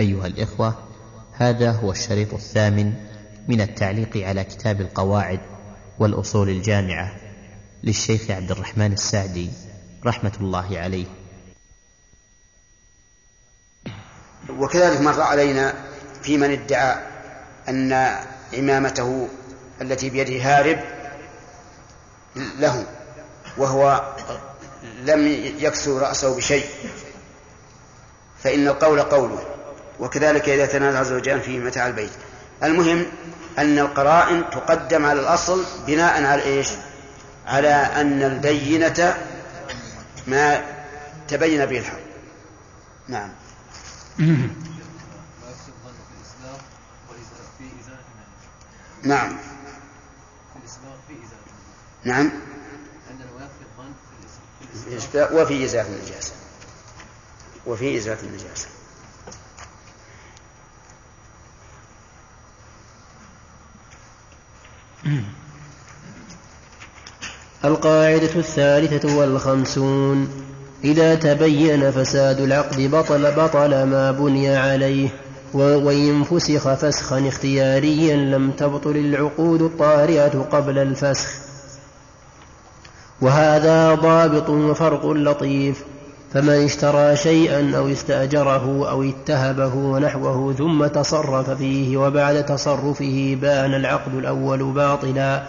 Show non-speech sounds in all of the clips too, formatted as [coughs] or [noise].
أيها الإخوة هذا هو الشريط الثامن من التعليق على كتاب القواعد والأصول الجامعة للشيخ عبد الرحمن السعدي رحمة الله عليه. وكذلك مر علينا في من ادعى أن عمامته التي بيده هارب له وهو لم يكسو رأسه بشيء فإن القول قوله. وكذلك إذا تنازع زوجان في متاع البيت. المهم أن القرائن تقدم على الأصل بناء على إيش؟ على أن البينة ما تبين به الحق. نعم. نعم. نعم. وفي إزالة النجاسة. وفي إزالة النجاسة. [clears throat] القاعدة الثالثة والخمسون. إذا تبين فساد العقد بطل بطل ما بني عليه وإن فسخ فسخا اختياريا لم تبطل العقود الطارئة قبل الفسخ. وهذا ضابط وفرق لطيف. فمن اشترى شيئا أو استأجره أو اتهبه ونحوه ثم تصرف فيه وبعد تصرفه بان العقد الأول باطلا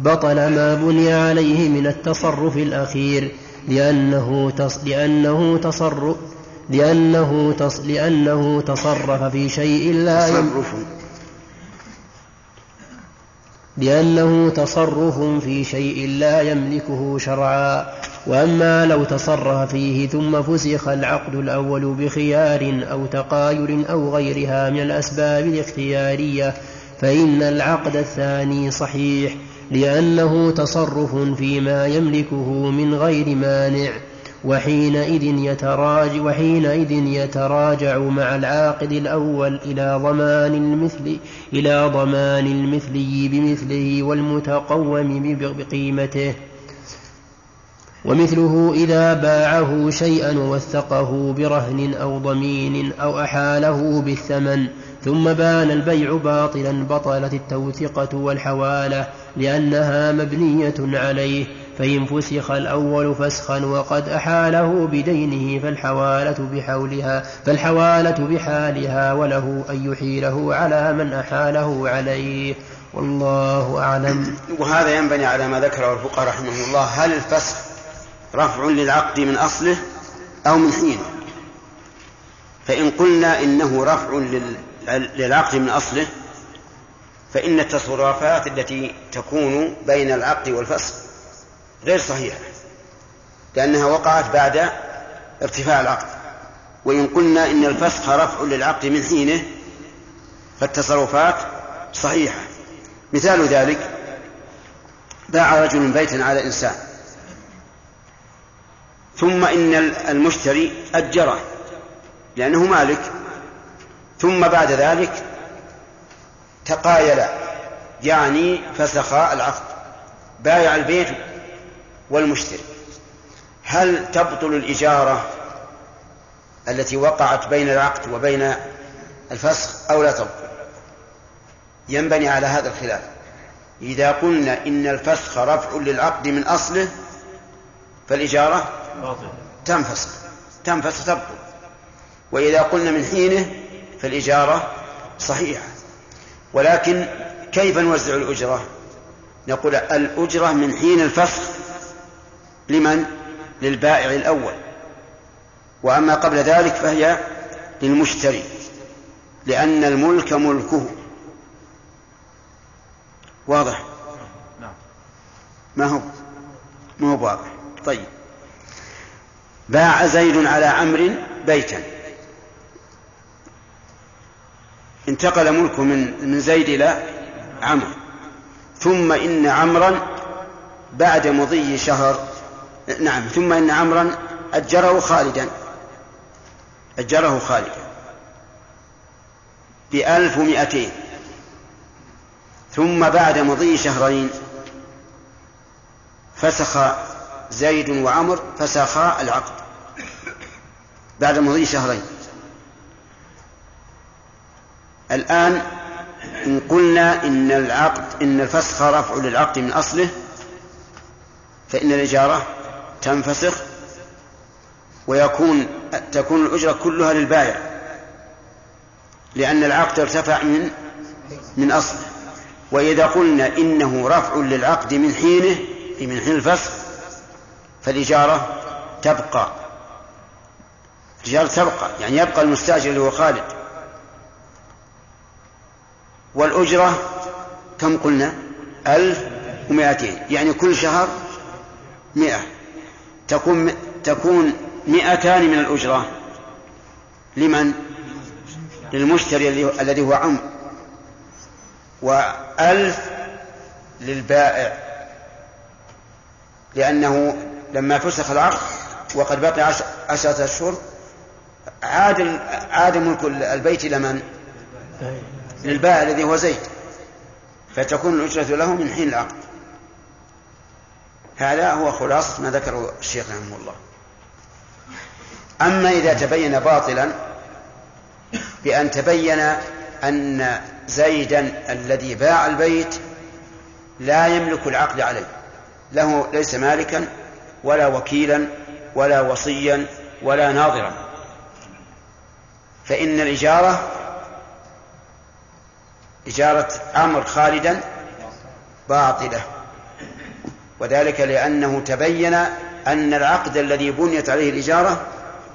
بطل ما بني عليه من التصرف الأخير لأنه تص لأنه تصرف لأنه تص لأنه تصرف في شيء لا تصرف. لأنه تصرف في شيء لا يملكه شرعا. وأما لو تصرف فيه ثم فسخ العقد الأول بخيار أو تقاير أو غيرها من الأسباب الاختيارية فإن العقد الثاني صحيح لأنه تصرف فيما يملكه من غير مانع وحينئذ يتراجع وحينئذ يتراجع مع العاقد الأول إلى ضمان المثل إلى ضمان المثلي بمثله والمتقوم بقيمته. ومثله إذا باعه شيئا ووثقه برهن أو ضمين أو أحاله بالثمن ثم بان البيع باطلا بطلت التوثقة والحوالة لأنها مبنية عليه فإن فسخ الأول فسخا وقد أحاله بدينه فالحوالة بحولها فالحوالة بحالها وله أن يحيله على من أحاله عليه. والله أعلم. وهذا ينبني على ما ذكره الفقهاء رحمه الله هل الفسخ رفع للعقد من أصله أو من حينه. فإن قلنا إنه رفع للعقد من أصله فإن التصرفات التي تكون بين العقد والفسخ غير صحيحة لأنها وقعت بعد ارتفاع العقد. وإن قلنا إن الفسخ رفع للعقد من حينه فالتصرفات صحيحة. مثال ذلك باع رجل بيتا على إنسان. ثم إن المشتري أجره لأنه مالك. ثم بعد ذلك تقايل يعني فسخ العقد بايع البيت والمشتري. هل تبطل الإجارة التي وقعت بين العقد وبين الفسخ أو لا تبطل؟ ينبني على هذا الخلاف. إذا قلنا إن الفسخ رفع للعقد من أصله فالإجارة تنفسخ تنفسخ تبطل وإذا قلنا من حينه فالإجارة صحيحة. ولكن كيف نوزع الأجرة؟ نقول الأجرة من حين الفسخ لمن؟ للبائع الأول. وأما قبل ذلك فهي للمشتري لأن الملك ملكه. واضح؟ ما هو؟ ما هو واضح. طيب. باع زيد على عمرو بيتا. انتقل ملكه من من زيد إلى عمرو. ثم إن عمرا بعد مضي شهر نعم ثم إن عمرا أجره خالدا. أجره خالدا. بألف ومائتين ثم بعد مضي شهرين فسخ زيد وعمر فسخا العقد بعد مضي شهرين. الآن إن قلنا إن العقد إن الفسخ رفع للعقد من أصله فإن الإجارة تنفسخ ويكون تكون الأجرة كلها للبائع لأن العقد ارتفع من من أصله. وإذا قلنا إنه رفع للعقد من حينه من حين الفسخ فالإجارة تبقى. الإجارة تبقى يعني يبقى المستأجر اللي هو خالد. والأجرة كم قلنا؟ ألف ومائتين يعني كل شهر مئة. تكون تكون مئتان من الأجرة. لمن؟ للمشتري الذي هو عمر وألف للبائع. لأنه لما فسخ العقد وقد بقي عشرة أشهر عاد عاد ملك البيت إلى من؟ للبائع الذي هو زيد. فتكون الأجرة له من حين العقد. هذا هو خلاصة ما ذكره الشيخ رحمه الله. أما إذا تبين باطلا بأن تبين أن زيدا الذي باع البيت لا يملك العقد عليه له ليس مالكا ولا وكيلا ولا وصيا ولا ناظرا. فإن الإجارة إجارة أمر خالدا باطلة. وذلك لأنه تبين أن العقد الذي بنيت عليه الإجارة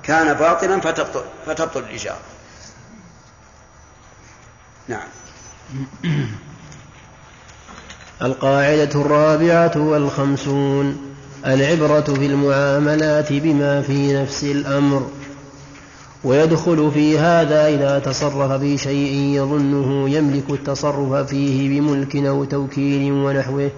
كان باطلا فتبطل, فتبطل الإجارة. نعم. القاعدة الرابعة والخمسون. العبرة في المعاملات بما في نفس الأمر ويدخل في هذا إذا تصرف في شيء يظنه يملك التصرف فيه بملك أو توكيل ونحوه.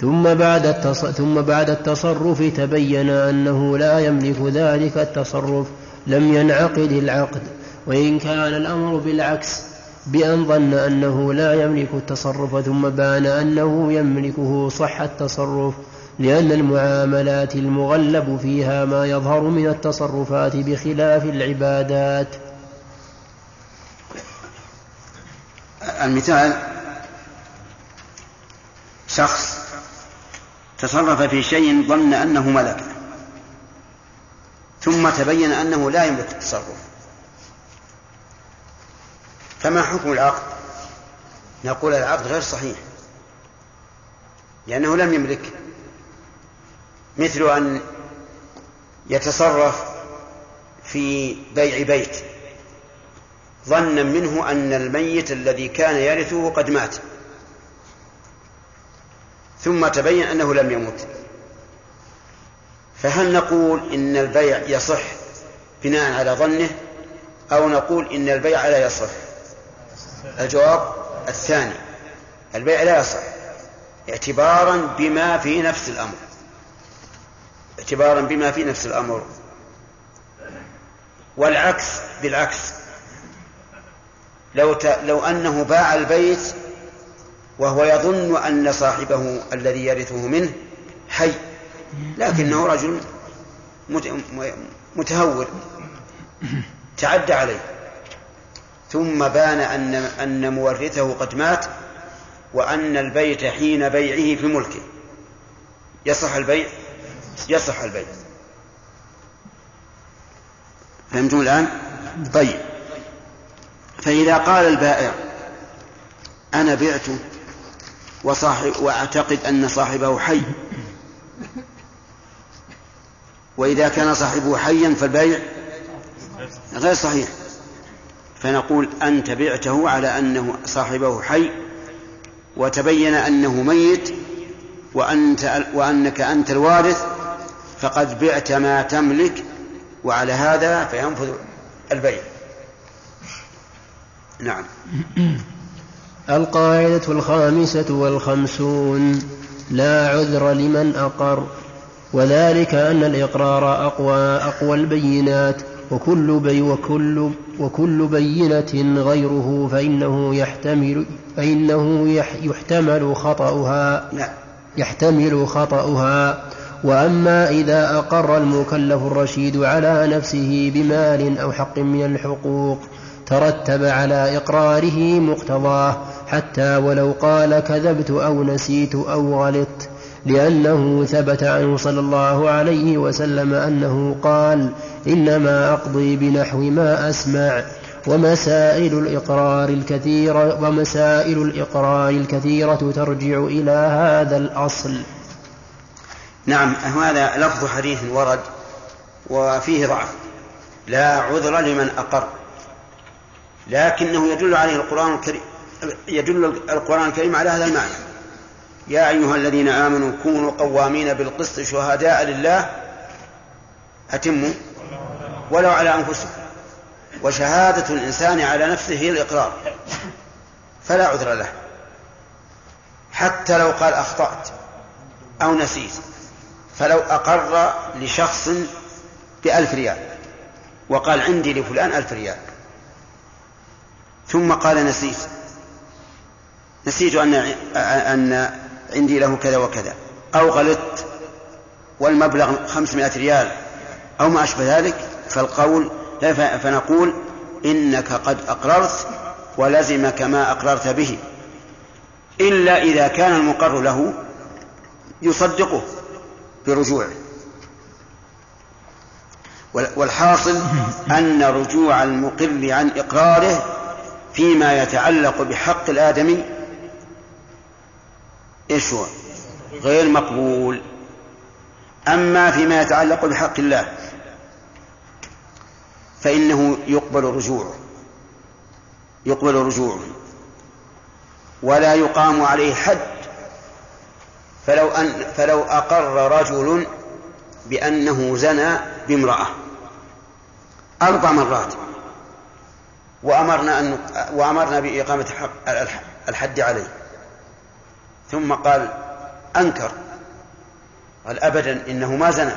ثم بعد ثم بعد التصرف تبين أنه لا يملك ذلك التصرف لم ينعقد العقد. وإن كان الأمر بالعكس بأن ظن أنه لا يملك التصرف ثم بان أنه يملكه صح التصرف لأن المعاملات المغلب فيها ما يظهر من التصرفات بخلاف العبادات. المثال شخص تصرف في شيء ظن أنه ملكه ثم تبين أنه لا يملك التصرف. فما حكم العقد؟ نقول العقد غير صحيح لأنه لم يملك. مثل أن يتصرف في بيع بيت. ظنا منه أن الميت الذي كان يرثه قد مات. ثم تبين أنه لم يمت. فهل نقول إن البيع يصح بناء على ظنه أو نقول إن البيع لا يصح؟ الجواب الثاني. البيع لا يصح اعتبارا بما في نفس الأمر. اعتبارا بما في نفس الأمر. والعكس بالعكس. لو ت... لو أنه باع البيت وهو يظن أن صاحبه الذي يرثه منه حي لكنه رجل متهور. تعدى عليه. ثم بان أن أن مورثه قد مات وأن البيت حين بيعه في ملكه. يصح البيع؟ يصح البيع. فهمتم الآن؟ طيب. فإذا قال البائع أنا بعت وصاحب وأعتقد أن صاحبه حي. وإذا كان صاحبه حيا فالبيع غير صحيح. فنقول أنت بعته على أنه صاحبه حي وتبين أنه ميت وأنت وأنك أنت الوارث فقد بعت ما تملك وعلى هذا فينفذ البيع. نعم. القاعدة الخامسة والخمسون لا عذر لمن أقر وذلك أن الإقرار أقوى أقوى البينات وكل بي وكل وكل بينة غيره فإنه يحتمل فإنه يحتمل خطأها لا. يحتمل خطأها. وأما إذا أقر المكلف الرشيد على نفسه بمال أو حق من الحقوق ترتب على إقراره مقتضاه حتى ولو قال كذبت أو نسيت أو غلطت لأنه ثبت عنه صلى الله عليه وسلم أنه قال إنما أقضي بنحو ما أسمع ومسائل الإقرار الكثيرة ومسائل الإقرار الكثيرة ترجع إلى هذا الأصل. نعم هذا لفظ حديث ورد وفيه ضعف. لا عذر لمن أقر. لكنه يدل عليه القرآن الكريم يدل القرآن الكريم على هذا المعنى. يا أيها الذين آمنوا كونوا قوامين بالقسط شهداء لله أتموا ولو على أنفسكم. وشهادة الإنسان على نفسه هي الإقرار. فلا عذر له. حتى لو قال أخطأت أو نسيت. فلو أقر لشخص بألف ريال وقال عندي لفلان ألف ريال. ثم قال نسيت. نسيت أن أن عندي له كذا وكذا. أو غلطت والمبلغ خمسمائة ريال أو ما أشبه ذلك فالقول فنقول إنك قد أقررت ولزمك ما أقررت به. إلا إذا كان المقر له يصدقه. برجوعه والحاصل أن رجوع المقر عن إقراره فيما يتعلق بحق الآدمي إيش هو غير مقبول. أما فيما يتعلق بحق الله فإنه يقبل رجوعه يقبل رجوعه ولا يقام عليه حد فلو أن فلو أقر رجل بأنه زنى بامرأة أربع مرات وأمرنا أن وأمرنا بإقامة الحد عليه. ثم قال أنكر. قال أبدا إنه ما زنى.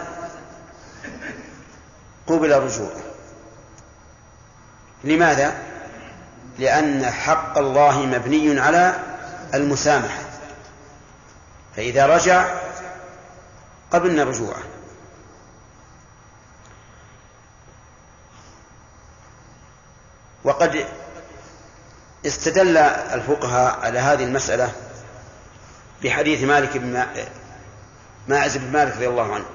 قبل رجوعه لماذا؟ لأن حق الله مبني على المسامحة. فإذا رجع قبلنا رجوعه. وقد استدل الفقهاء على هذه المسألة بحديث مالك بن ماعز بن مالك رضي الله عنه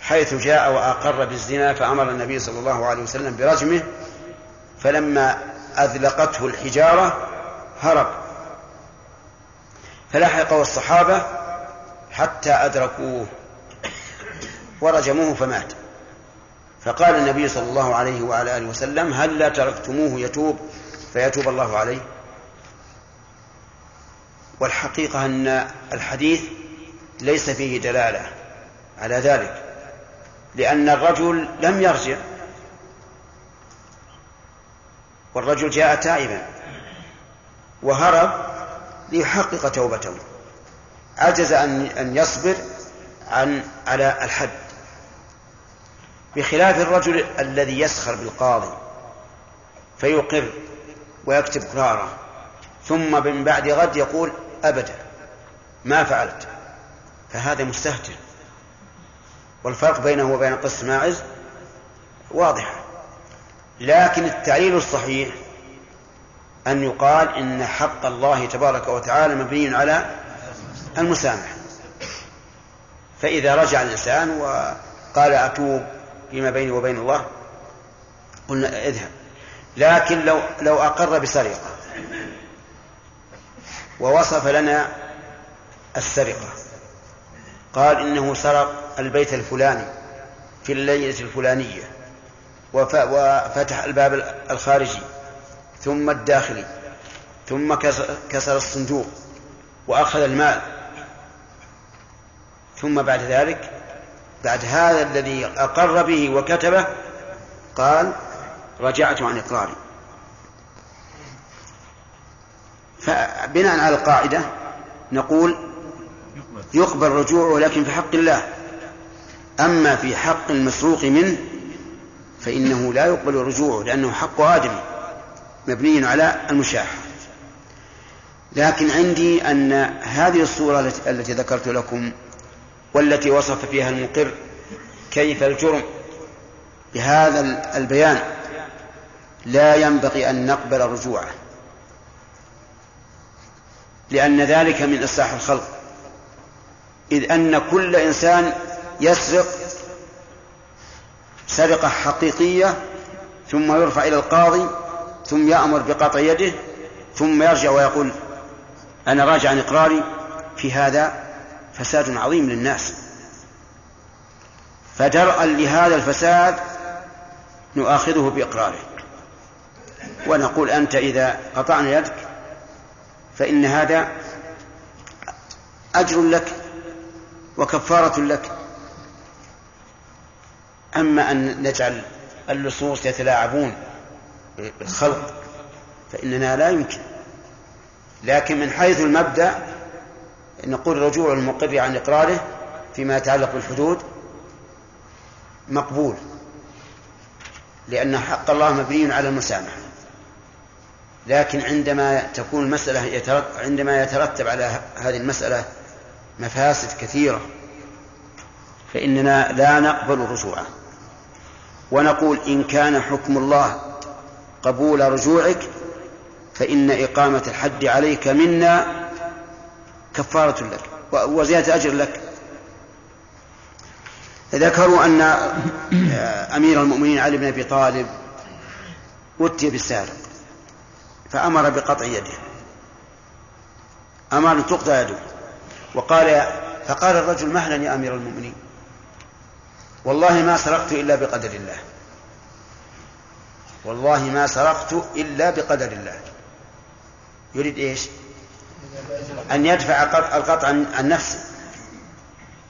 حيث جاء وأقر بالزنا فأمر النبي صلى الله عليه وسلم برجمه فلما أذلقته الحجارة هرب. فلحقه الصحابة حتى أدركوه ورجموه فمات. فقال النبي صلى الله عليه وعلى آله وسلم هل لا تركتموه يتوب؟ فيتوب الله عليه. والحقيقة أن الحديث ليس فيه دلالة على ذلك لأن الرجل لم يرجع. والرجل جاء تائبا وهرب ليحقق توبته. عجز أن أن يصبر عن على الحد. بخلاف الرجل الذي يسخر بالقاضي فيقر ويكتب قرارة. ثم من بعد غد يقول أبدا ما فعلت. فهذا مستهتر. والفرق بينه وبين قصة ماعز واضح. لكن التعليل الصحيح أن يقال إن حق الله تبارك وتعالى مبني على المسامحة فإذا رجع الإنسان وقال أتوب فيما بيني وبين الله قلنا اذهب. لكن لو لو أقر بسرقة ووصف لنا السرقة قال إنه سرق البيت الفلاني في الليلة الفلانية وفتح الباب الخارجي ثم الداخلي ثم كسر الصندوق وأخذ المال. ثم بعد ذلك بعد هذا الذي أقر به وكتبه قال رجعت عن إقراري. فبناء على القاعدة نقول يقبل رجوعه لكن في حق الله. أما في حق المسروق منه فإنه لا يقبل رجوعه لأنه حق آدمي. مبني على المشاحة لكن عندي أن هذه الصورة التي ذكرت لكم والتي وصف فيها المقر كيف الجرم بهذا البيان لا ينبغي أن نقبل رجوعه لأن ذلك من إصلاح الخلق. إذ أن كل إنسان يسرق سرقة حقيقية ثم يرفع إلى القاضي ثم يأمر بقطع يده ثم يرجع ويقول أنا راجع عن إقراري في هذا فساد عظيم للناس. فدرءا لهذا الفساد نؤاخذه بإقراره. ونقول أنت إذا قطعنا يدك فإن هذا أجر لك وكفارة لك. أما أن نجعل اللصوص يتلاعبون بالخلق فإننا لا يمكن. لكن من حيث المبدأ نقول رجوع المقر عن إقراره فيما يتعلق بالحدود مقبول لأن حق الله مبني على المسامحة. لكن عندما تكون المسألة عندما يترتب على هذه المسألة مفاسد كثيرة فإننا لا نقبل رجوعه ونقول إن كان حكم الله قبول رجوعك فإن إقامة الحد عليك منا كفارة لك وزيادة أجر لك. ذكروا أن أمير المؤمنين علي بن أبي طالب أتي بالسارق فأمر بقطع يده. أمر أن تقطع يده. وقال فقال الرجل مهلا يا أمير المؤمنين؟ والله ما سرقت إلا بقدر الله. والله ما سرقت إلا بقدر الله. يريد إيش؟ أن يدفع القطع عن نفسه.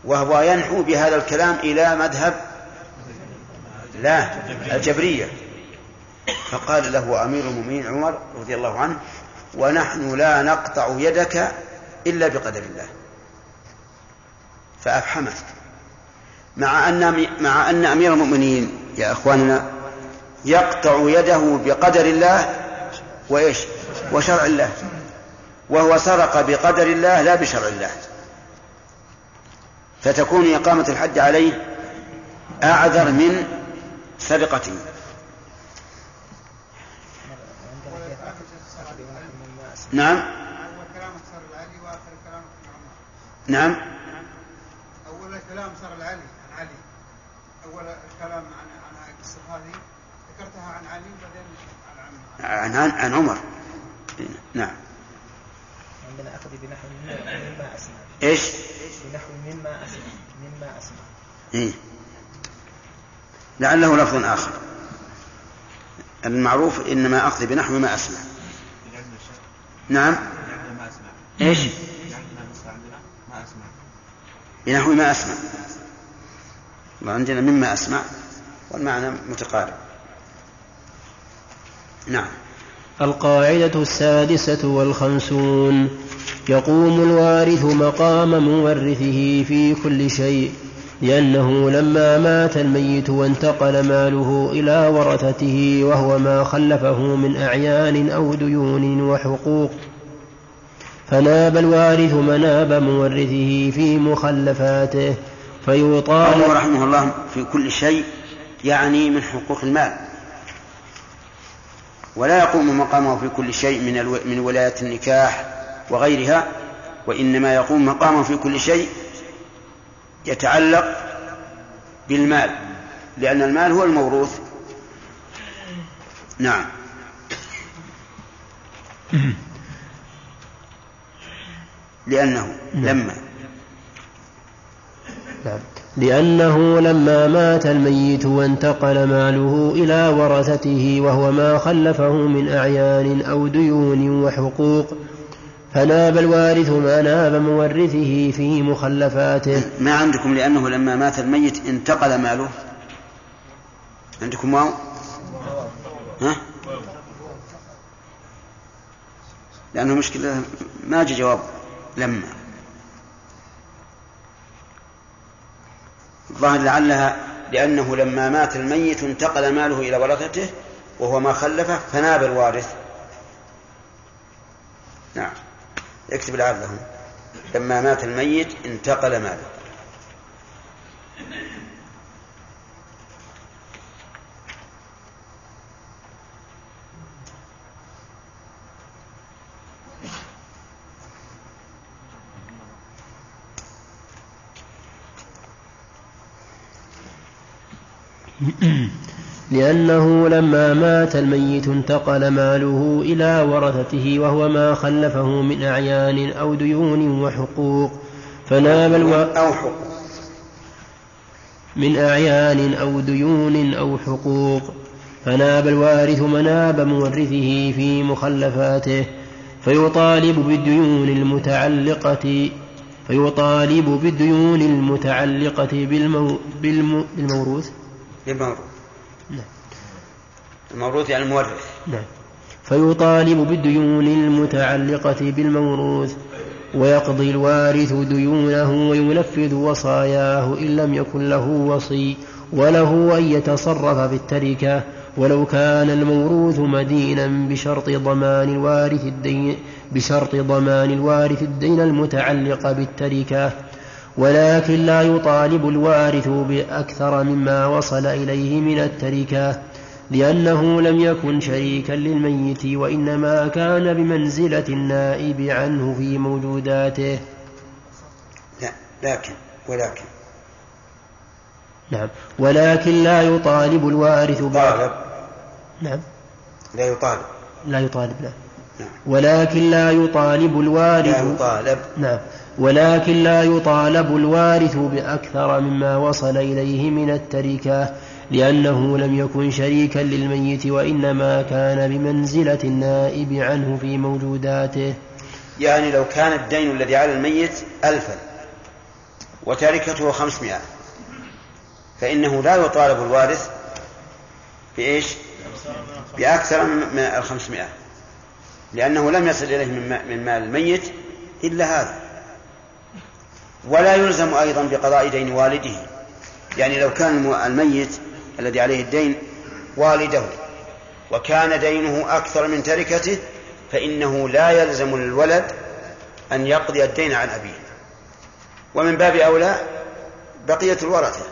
وهو ينحو بهذا الكلام إلى مذهب لا الجبرية. فقال له أمير المؤمنين عمر رضي الله عنه ونحن لا نقطع يدك إلا بقدر الله. فأفحمه. مع أن مع أن أمير المؤمنين يا إخواننا يقطع يده بقدر الله وإيش؟ وشرع الله. وهو سرق بقدر الله لا بشرع الله. فتكون إقامة الحد عليه أعذر من سرقته نعم. نعم. أول الكلام صار العلي عن علي أول الكلام عن عن القصة هذه عن علي بعدين عن عن, عمر. نعم. عندنا أخذ بنحو مما أسمع. إيش؟ بنحو مما أسمع. مما أسمع. إيه؟ لعله لفظ آخر. المعروف إنما أخذ بنحو ما أسمع. نعم. إيش؟ بنحو ما أسمع. وعندنا مما أسمع والمعنى متقارب. نعم. القاعدة السادسة والخمسون. يقوم الوارث مقام مورثه في كل شيء لأنه لما مات الميت وانتقل ماله إلى ورثته وهو ما خلفه من أعيان أو ديون وحقوق. فناب الوارث مناب مورثه في مخلفاته فيطالب رحمه الله في كل شيء يعني من حقوق المال. ولا يقوم مقامه في كل شيء من ألو... من ولاية النكاح وغيرها وإنما يقوم مقامه في كل شيء يتعلق بالمال لأن المال هو الموروث نعم لأنه لما نعم. لأنه لما مات الميت وانتقل ماله إلى ورثته وهو ما خلفه من أعيان أو ديون وحقوق فناب الوارث ما ناب مورثه في مخلفاته. ما عندكم لأنه لما مات الميت انتقل ماله؟ عندكم واو؟ ها؟ لأنه مشكلة ما جاء جواب. لما. الظاهر لعلها لأنه لما مات الميت انتقل ماله إلى ورثته وهو ما خلفه فناب الوارث. نعم. اكتب العاب لما مات الميت انتقل ماله. [coughs] لأنه لما مات الميت انتقل ماله إلى ورثته وهو ما خلفه من أعيان أو ديون وحقوق. فناب ألو... أو حقوق. من أعيان أو ديون أو حقوق. فناب الوارث مناب مورثه في مخلفاته. فيطالب بالديون المتعلقة فيطالب بالديون المتعلقة بالمو... بالمو... بالموروث. نعم. الموروث يعني المورث. نعم. فيطالب بالديون المتعلقة بالموروث ويقضي الوارث ديونه وينفذ وصاياه إن لم يكن له وصي وله أن يتصرف في التركة ولو كان الموروث مدينا بشرط ضمان الوارث الدين بشرط ضمان الوارث الدين المتعلق بالتركة. ولكن لا يطالب الوارث بأكثر مما وصل إليه من التركة لأنه لم يكن شريكا للميت وإنما كان بمنزلة النائب عنه في موجوداته. لا لكن ولكن. نعم. ولكن لا يطالب الوارث طالب. نعم. لا يطالب. لا يطالب لا نعم. ولكن لا يطالب الوارث لا يطالب. نعم. ولكن لا يطالب الوارث بأكثر مما وصل إليه من التركة لأنه لم يكن شريكا للميت وإنما كان بمنزلة النائب عنه في موجوداته. يعني لو كان الدين الذي على الميت ألفا وتركته خمسمائة فإنه لا يطالب الوارث بإيش؟ بأكثر من الخمسمائة لأنه لم يصل إليه من مال الميت إلا هذا. ولا يلزم أيضا بقضاء دين والده. يعني لو كان الميت الذي عليه الدين والده وكان دينه أكثر من تركته فإنه لا يلزم للولد أن يقضي الدين عن أبيه. ومن باب أولى بقية الورثة.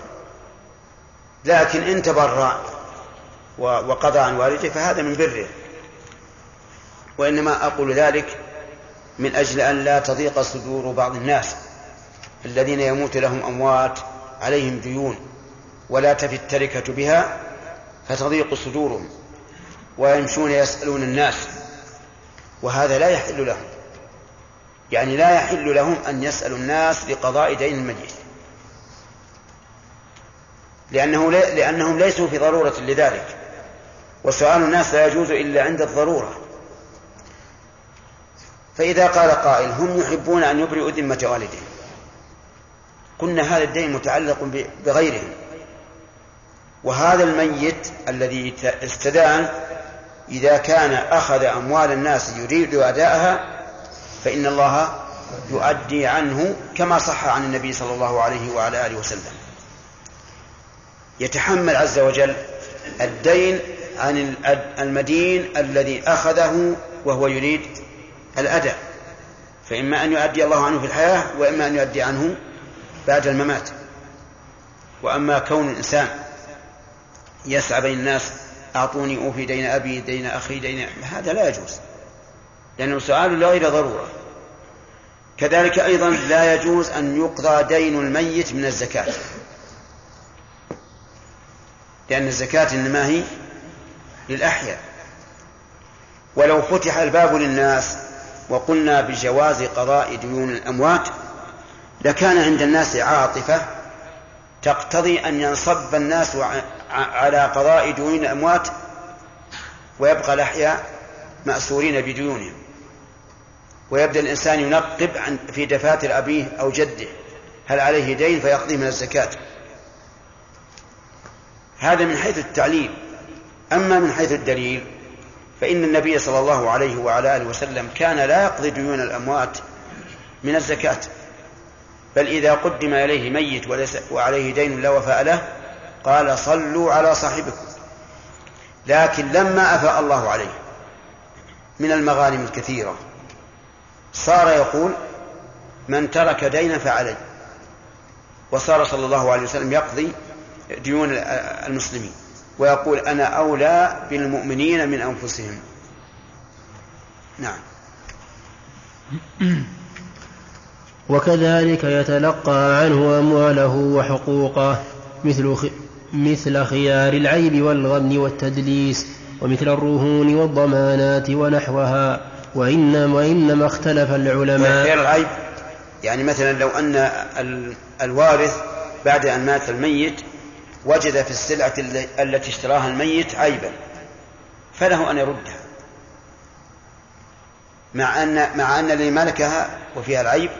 لكن إن تبرع وقضى عن والده فهذا من بره. وإنما أقول ذلك من أجل أن لا تضيق صدور بعض الناس. الذين يموت لهم أموات عليهم ديون ولا تفي التركة بها فتضيق صدورهم ويمشون يسألون الناس وهذا لا يحل لهم يعني لا يحل لهم أن يسألوا الناس لقضاء دين الميت لأنه لأنهم ليسوا في ضرورة لذلك وسؤال الناس لا يجوز إلا عند الضرورة فإذا قال قائل هم يحبون أن يبرئوا ذمة والدهم قلنا هذا الدين متعلق بغيرهم وهذا الميت الذي استدان إذا كان أخذ أموال الناس يريد أداءها فإن الله يؤدي عنه كما صح عن النبي صلى الله عليه وعلى آله وسلم. يتحمل عز وجل الدين عن المدين الذي أخذه وهو يريد الأداء. فإما أن يؤدي الله عنه في الحياة وإما أن يؤدي عنه بعد الممات. وأما كون الإنسان يسعى بين الناس أعطوني أوفي دين أبي دين أخي دين هذا لا يجوز. لأنه سؤال لغير ضرورة. كذلك أيضا لا يجوز أن يقضى دين الميت من الزكاة. لأن الزكاة إنما هي للأحياء. ولو فتح الباب للناس وقلنا بجواز قضاء ديون الأموات لكان عند الناس عاطفة تقتضي أن ينصب الناس على قضاء ديون الأموات ويبقى الأحياء مأسورين بديونهم. ويبدأ الإنسان ينقب عن في دفاتر أبيه أو جده. هل عليه دين فيقضيه من الزكاة. هذا من حيث التعليل. أما من حيث الدليل فإن النبي صلى الله عليه وعلى آله وسلم كان لا يقضي ديون الأموات من الزكاة. بل إذا قدم إليه ميت وليس وعليه دين لا وفاء له قال صلوا على صاحبكم. لكن لما أفاء الله عليه من المغانم الكثيرة صار يقول من ترك دينا فعليه. وصار صلى الله عليه وسلم يقضي ديون المسلمين ويقول أنا أولى بالمؤمنين من أنفسهم. نعم. وكذلك يتلقى عنه أمواله وحقوقه مثل. مثل خيار العيب والغن والتدليس ومثل الرهون والضمانات ونحوها وإنما, وإنما اختلف العلماء خيار العيب يعني مثلا لو أن الوارث بعد أن مات الميت وجد في السلعة التي اشتراها الميت عيبا فله أن يردها مع أن مع أن الذي ملكها وفيها العيب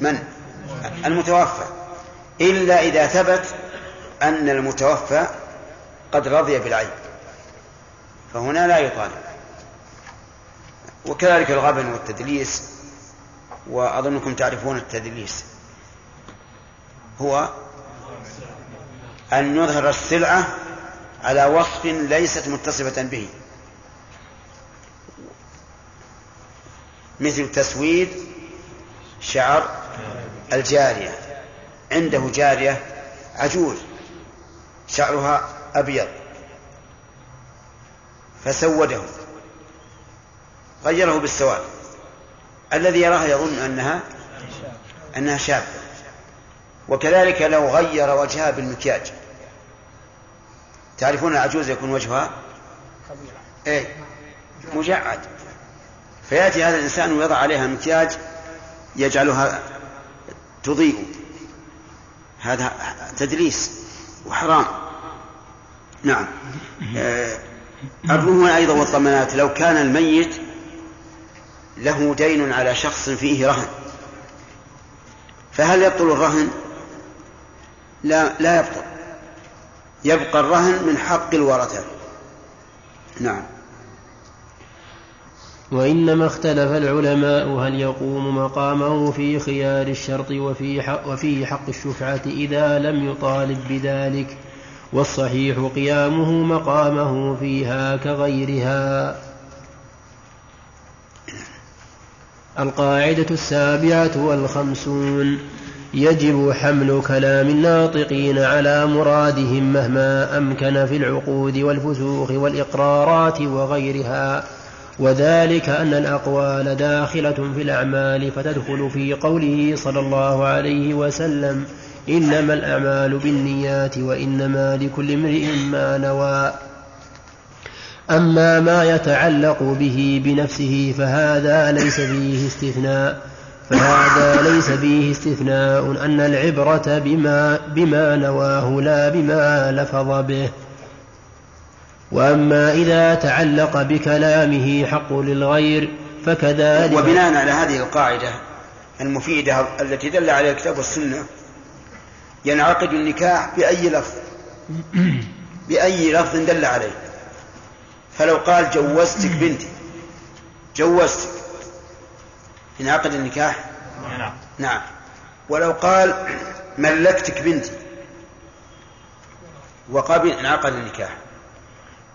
من؟ المتوفى. إلا إذا ثبت أن المتوفى قد رضي بالعيب. فهنا لا يطالب. وكذلك الغبن والتدليس وأظنكم تعرفون التدليس. هو أن يظهر السلعة على وصف ليست متصفة به. مثل تسويد شعر الجارية. عنده جارية عجوز شعرها أبيض. فسوده. غيره بالسواد. الذي يراها يظن أنها أنها شابة. وكذلك لو غير وجهها بالمكياج. تعرفون العجوز يكون وجهها إيه؟ مجعد. فيأتي هذا الإنسان ويضع عليها مكياج يجعلها تضيء. هذا تدليس وحرام. نعم. آه الرهن أيضا والضمانات لو كان الميت له دين على شخص فيه رهن فهل يبطل الرهن؟ لا لا يبطل. يبقى الرهن من حق الورثة. نعم. وإنما اختلف العلماء هل يقوم مقامه في خيار الشرط وفي حق, وفي حق الشفعة إذا لم يطالب بذلك والصحيح قيامه مقامه فيها كغيرها. القاعدة السابعة والخمسون يجب حمل كلام الناطقين على مرادهم مهما أمكن في العقود والفسوق والإقرارات وغيرها. وذلك أن الأقوال داخلة في الأعمال فتدخل في قوله صلى الله عليه وسلم إنما الأعمال بالنيات وإنما لكل امرئ ما نوى. أما ما يتعلق به بنفسه فهذا ليس فيه استثناء فهذا ليس فيه استثناء أن العبرة بما, بما نواه لا بما لفظ به. وأما إذا تعلق بكلامه حق للغير فكذلك وبناء على هذه القاعدة المفيدة التي دل عليها الكتاب والسنة ينعقد النكاح بأي لفظ؟ بأي لفظ دل عليه؟ فلو قال جوزتك بنتي جوزتك انعقد النكاح؟ نعم نعم. ولو قال ملكتك بنتي وقبل انعقد النكاح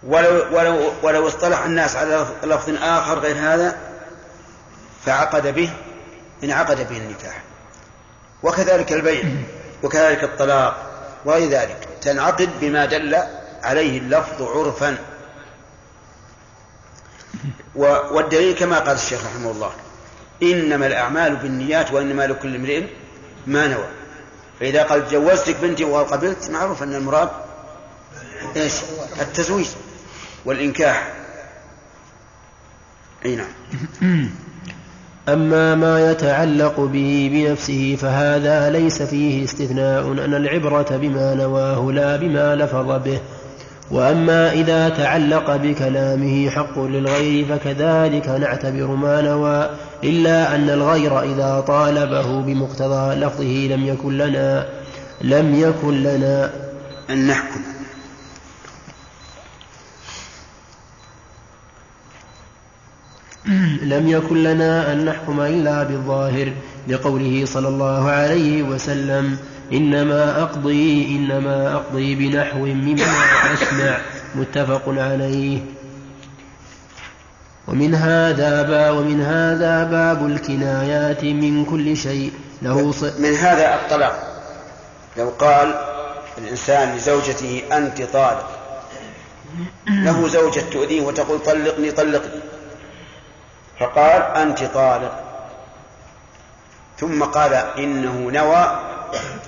ولو ولو ولو اصطلح الناس على لفظ آخر غير هذا فعقد به انعقد به النكاح. وكذلك البيع وكذلك الطلاق وغير ذلك. تنعقد بما دل عليه اللفظ عرفا. والدليل كما قال الشيخ رحمه الله إنما الأعمال بالنيات وإنما لكل امرئ ما نوى. فإذا قال جوزتك بنتي وقال قبلت معروف أن المراد إيش؟ التزويج. والإنكاح. أي نعم. [clears throat] أما ما يتعلق به بنفسه فهذا ليس فيه استثناء أن العبرة بما نواه لا بما لفظ به. وأما إذا تعلق بكلامه حق للغير فكذلك نعتبر ما نوى إلا أن الغير إذا طالبه بمقتضى لفظه لم يكن لنا لم يكن لنا. أن نحكم. [clears throat] لم يكن لنا أن نحكم إلا بالظاهر لقوله صلى الله عليه وسلم إنما أقضي إنما أقضي بنحو مما أسمع متفق عليه. ومن هذا باب ومن هذا باب الكنايات من كل شيء. له ص... من هذا الطلاق. لو قال الإنسان لزوجته أنت طالق. له زوجة تؤذيه وتقول طلقني طلقني. فقال أنت طالق. ثم قال إنه نوى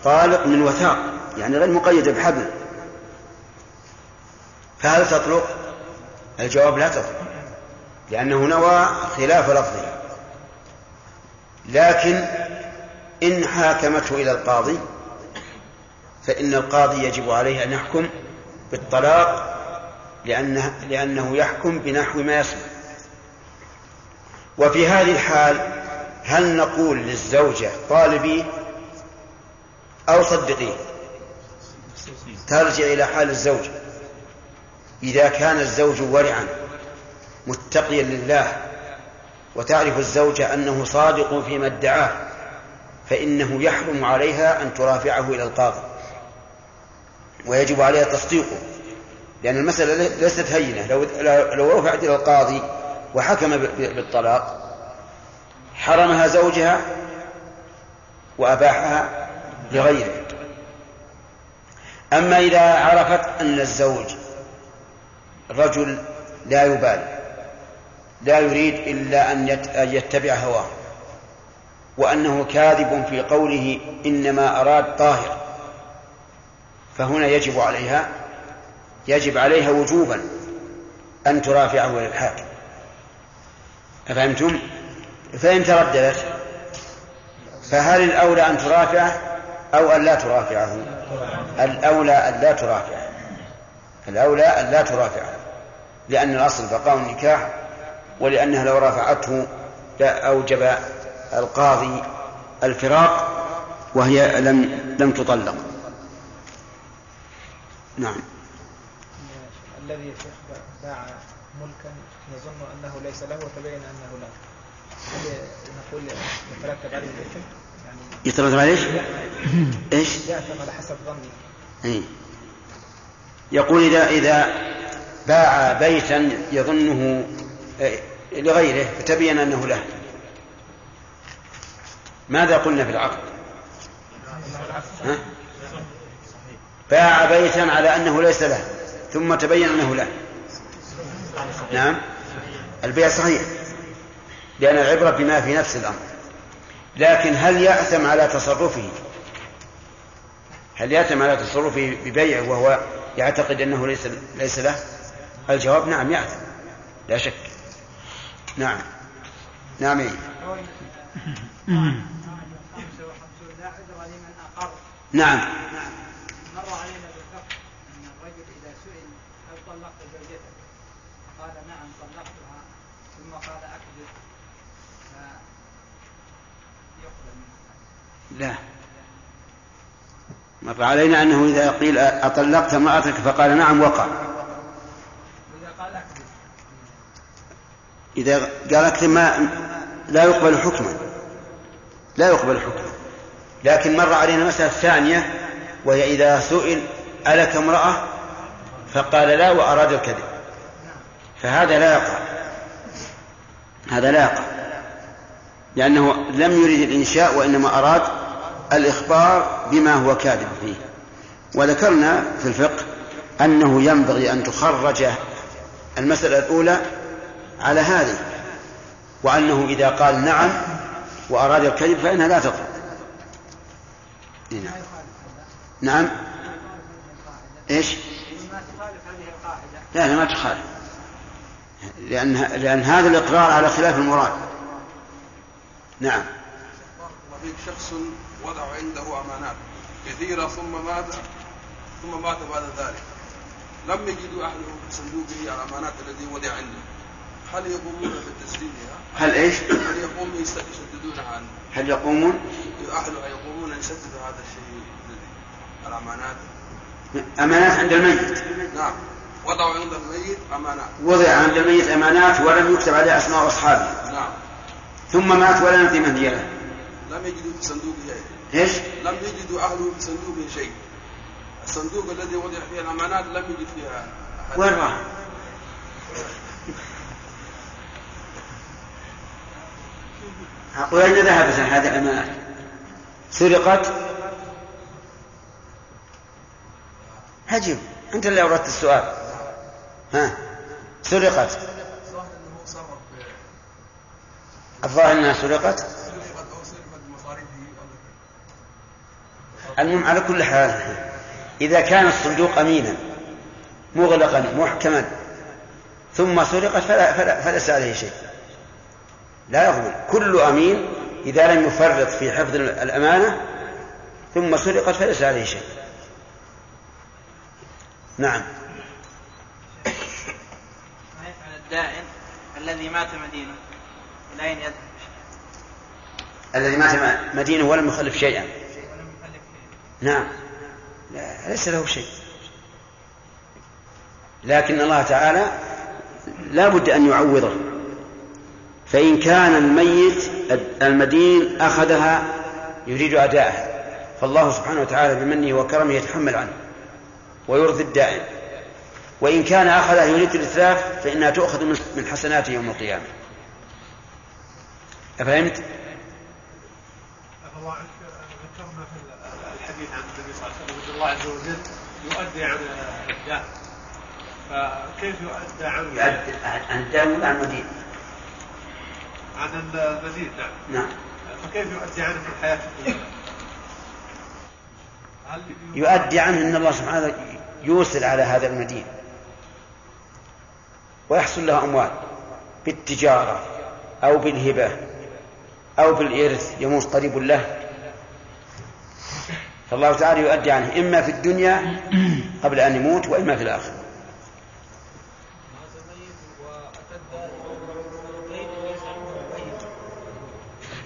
طالق من وثاق يعني غير مقيدة بحبل. فهل تطلق؟ الجواب لا تطلق لأنه نوى خلاف لفظه. لكن إن حاكمته إلى القاضي فإن القاضي يجب عليه أن يحكم بالطلاق لأنه, لأنه يحكم بنحو ما يصلح. وفي هذه الحال هل نقول للزوجة طالبي أو صدقي؟ ترجع إلى حال الزوج. إذا كان الزوج ورعا متقيا لله وتعرف الزوجة أنه صادق فيما ادعاه فإنه يحرم عليها أن ترافعه إلى القاضي. ويجب عليها تصديقه لأن المسألة ليست هينة. لو لو رفعت إلى القاضي وحكم بالطلاق حرمها زوجها وأباحها لغيره. أما إذا عرفت أن الزوج رجل لا يبالي لا يريد إلا أن يتبع هواه وأنه كاذب في قوله إنما أراد طاهر فهنا يجب عليها يجب عليها وجوبا أن ترافعه للحاكم. أفهمتم؟ فإن ترددت فهل الأولى أن ترافعه أو أن لا ترافعه؟ الأولى أن لا ترافعه الأولى أن لا ترافعه لأن الأصل بقاء النكاح ولأنها لو رافعته أوجب القاضي الفراق وهي لم لم تطلق. نعم. الذي باع ملكا يظن أنه ليس له وتبين أنه له هل نقول يترتب عليه الاثم؟ يعني يترتب عليه إيش؟ يأثم على حسب ظني إيه؟ يقول إذا إذا باع بيتا يظنه إيه، لغيره فتبين أنه له ماذا قلنا في العقد ها؟ باع بيتا على أنه ليس له ثم تبين أنه له نعم. البيع صحيح. لأن العبرة بما في نفس الأمر. لكن هل يأثم على تصرفه؟ هل يأثم على تصرفه ببيعه وهو يعتقد أنه ليس ليس له؟ الجواب نعم يأثم. لا شك. نعم. نعم. إيه؟ نعم مر علينا بالفقه ان الرجل اذا سئل هل طلقت زوجتك؟ قال نعم طلقتها ثم قال اكذب فيقبل منه لا. مر علينا أنه إذا قيل أطلقت امرأتك فقال نعم وقع. إذا قال أكثر ما لا يقبل حكما. لا يقبل حكما. لكن مر علينا مسألة ثانية وهي إذا سئل ألك امرأة فقال لا وأراد الكذب. فهذا لا يقع. هذا لا يقع. لأنه لم يرد الإنشاء وإنما أراد الإخبار بما هو كاذب فيه. وذكرنا في الفقه أنه ينبغي أن تخرج المسألة الأولى على هذه وأنه إذا قال نعم وأراد الكذب فإنها لا تطلق نعم. نعم. إيش؟ لا لا ما تخالف. لأن لأن هذا الإقرار على خلاف المراد. نعم. شخص وضع عنده أمانات كثيرة ثم مات ثم مات بعد ذلك. لم يجدوا أهله في صندوقه الأمانات الذي وضع عنده. هل يقومون بتسليمها؟ هل إيش؟ هل يقومون يسددونها عنه؟ هل يقومون؟ اهله يقومون يسددوا هذا الشيء الذي الأمانات؟ أمانات عند الميت. نعم. وضعوا عند الميت أمانات. وضع عند الميت أمانات ولم يكتب عليها أسماء أصحابه. نعم. ثم مات ولا ندري من هي له. لم يجدوا في صندوقه شيء. إيش؟ لم يجدوا أهله في صندوقه شيء. الصندوق الذي وضع فيه الأمانات لم يجد فيها أحد. وين راح؟ وأين ذهبت هذه الأمانات؟ سرقت؟ هجم. أنت اللي أوردت السؤال. ها؟ سرقت. الظاهر إنه صرف الظاهر أنها سرقت سرقت أو سرقت مصاريفه المهم على كل حال إذا كان الصندوق أمينا مغلقا محكما ثم سرقت فلا فلا فليس عليه شيء لا يقبل كل أمين إذا لم يفرط في حفظ الأمانة ثم سرقت فليس عليه شيء نعم ما يفعل الدائن الذي مات مدينة إلى أين يذهب؟ الذي مات مدينة ولم يخلف شيئا. نعم. ليس له شيء. لكن الله تعالى لا بد أن يعوضه. فإن كان الميت المدين أخذها يريد أداءها فالله سبحانه وتعالى بمنه وكرمه يتحمل عنه ويرضي الدائن وإن كان أخذها يريد الإتلاف فإنها تؤخذ من حسناته يوم القيامة. أفهمت؟ الله عنك ذكرنا في الحديث عن النبي صلى الله عليه وسلم ان الله عز وجل يؤدي عن الداء فكيف يؤدى عن يؤدي عن الدائن ولا عن المدين؟ عن المدين نعم. نعم. فكيف يؤدي عنه في الحياة الدنيا؟ يؤدي عنه أن الله سبحانه يوصل على هذا المدين. ويحصل له أموال بالتجارة أو بالهبة. أو بالإرث يموت قريب له. فالله تعالى يؤدي عنه إما في الدنيا قبل أن يموت وإما في الآخرة.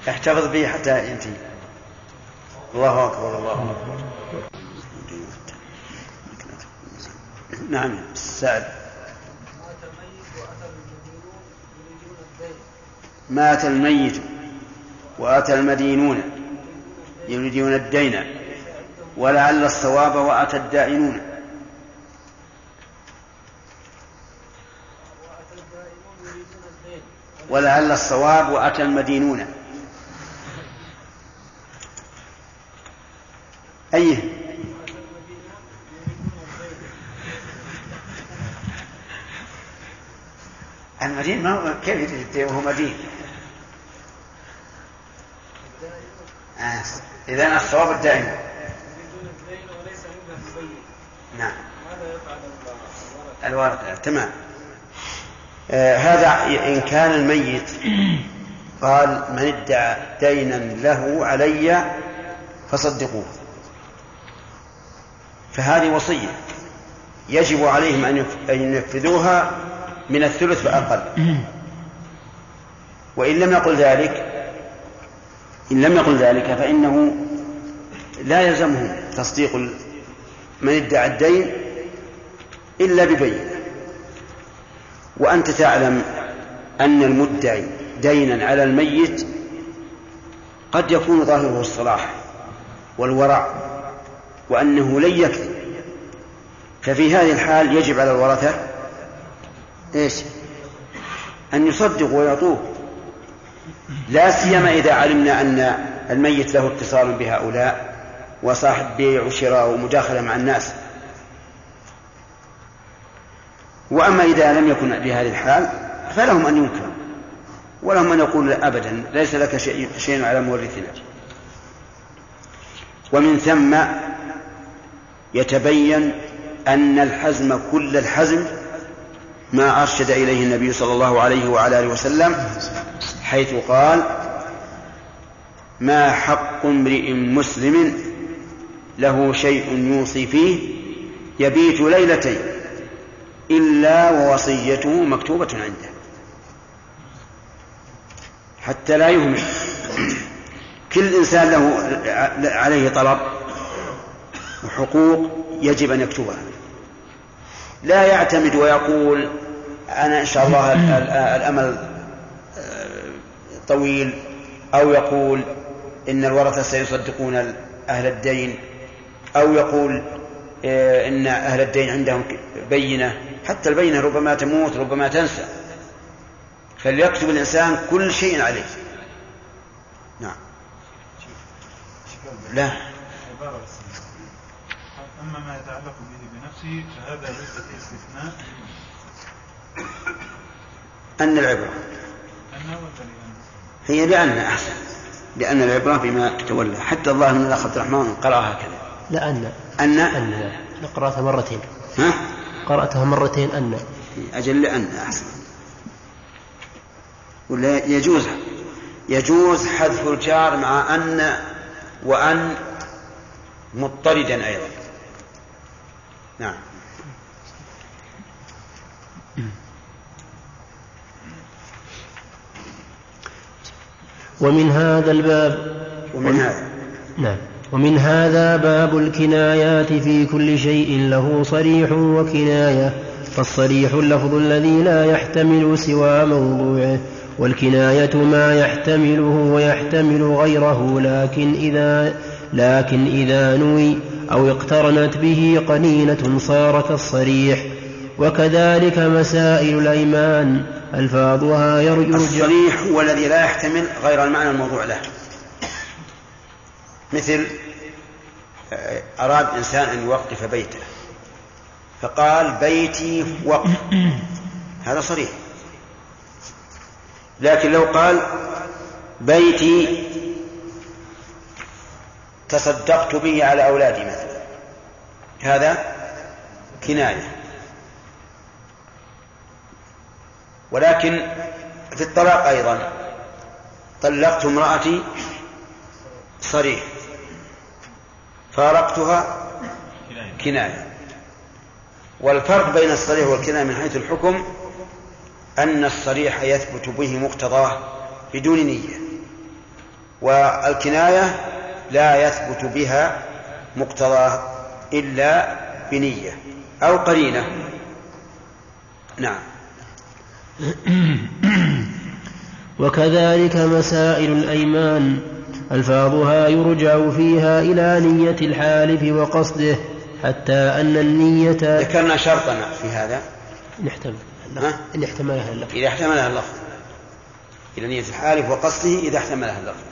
احتفظ به حتى ينتهي. الله أكبر الله أكبر. نعم سعد. مات الميت. وأتى المدينون يريدون الدين ولعل الصواب وأتى الدائنون. ولعل الصواب وأتى المدينون. أيه؟ المدين ما هو كيف يريد الدين وهو مدين. آه. إذا الصواب الدائم. نعم. الورثة تمام. آه هذا إن كان الميت قال من ادعى دينا له علي فصدقوه. فهذه وصية يجب عليهم أن ينفذوها من الثلث فأقل وإن لم يقل ذلك إن لم يقل ذلك فإنه لا يلزمهم تصديق من ادعى الدين إلا ببينة. وأنت تعلم أن المدعي دينا على الميت قد يكون ظاهره الصلاح والورع وأنه لن يكذب. ففي هذه الحال يجب على الورثة إيش؟ أن يصدقوا ويعطوه. لا سيما إذا علمنا أن الميت له اتصال بهؤلاء وصاحب بيع وشراء ومداخلة مع الناس. وأما إذا لم يكن بهذه الحال فلهم أن ينكروا ولهم أن يقولوا أبدا ليس لك شيء, شيء على مورثنا. ومن ثم يتبين أن الحزم كل الحزم ما أرشد إليه النبي صلى الله عليه وعلى آله وسلم حيث قال ما حق امرئ مسلم له شيء يوصي فيه يبيت ليلتين إلا ووصيته مكتوبة عنده. حتى لا يهمل. كل إنسان له عليه طلب وحقوق يجب أن يكتبها. لا يعتمد ويقول أنا إن شاء الله الأمل طويل أو يقول إن الورثة سيصدقون أهل الدين أو يقول إن أهل الدين عندهم بينة حتى البينة ربما تموت ربما تنسى فليكتب الإنسان كل شيء عليه نعم لا أما ما يتعلق بنفسه فهذا ليس فيه استثناء. أن العبرة. هي لأن أحسن. لأن العبرة بما تولى. حتى الله من الأخ عبد الرحمن قرأ هكذا لأن. أن؟ أن. قرأتها مرتين. ها؟ قرأتها مرتين أن. أجل أن أحسن. ولا يجوز. يجوز حذف الجار مع أن وأن مضطردا أيضا. نعم. ومن هذا الباب ومن هذا. نعم. ومن هذا باب الكنايات في كل شيء له صريح وكناية فالصريح اللفظ الذي لا يحتمل سوى موضوعه والكناية ما يحتمله ويحتمل غيره لكن إذا لكن إذا نوي أو اقترنت به قنينة صار كالصريح وكذلك مسائل الأيمان ألفاظها يرجع الصريح هو الذي لا يحتمل غير المعنى الموضوع له. مثل آه، أراد إنسان أن يوقف بيته فقال بيتي وقف. هذا صريح. لكن لو قال بيتي تصدقت به على أولادي مثلا. هذا كناية. ولكن في الطلاق أيضا طلقت امرأتي صريح. فارقتها كناية. والفرق بين الصريح والكناية من حيث الحكم أن الصريح يثبت به مقتضاه بدون نية. والكناية لا يثبت بها مقتضاه إلا بنية أو قرينة. نعم. [clears throat] وكذلك مسائل الأيمان ألفاظها يرجع فيها إلى نية الحالف وقصده حتى أن النية ذكرنا شرطا في هذا. إن احتمل؟ إن احتملها اللفظ. إذا احتملها اللفظ. إلى نية الحالف وقصده إذا احتملها اللفظ.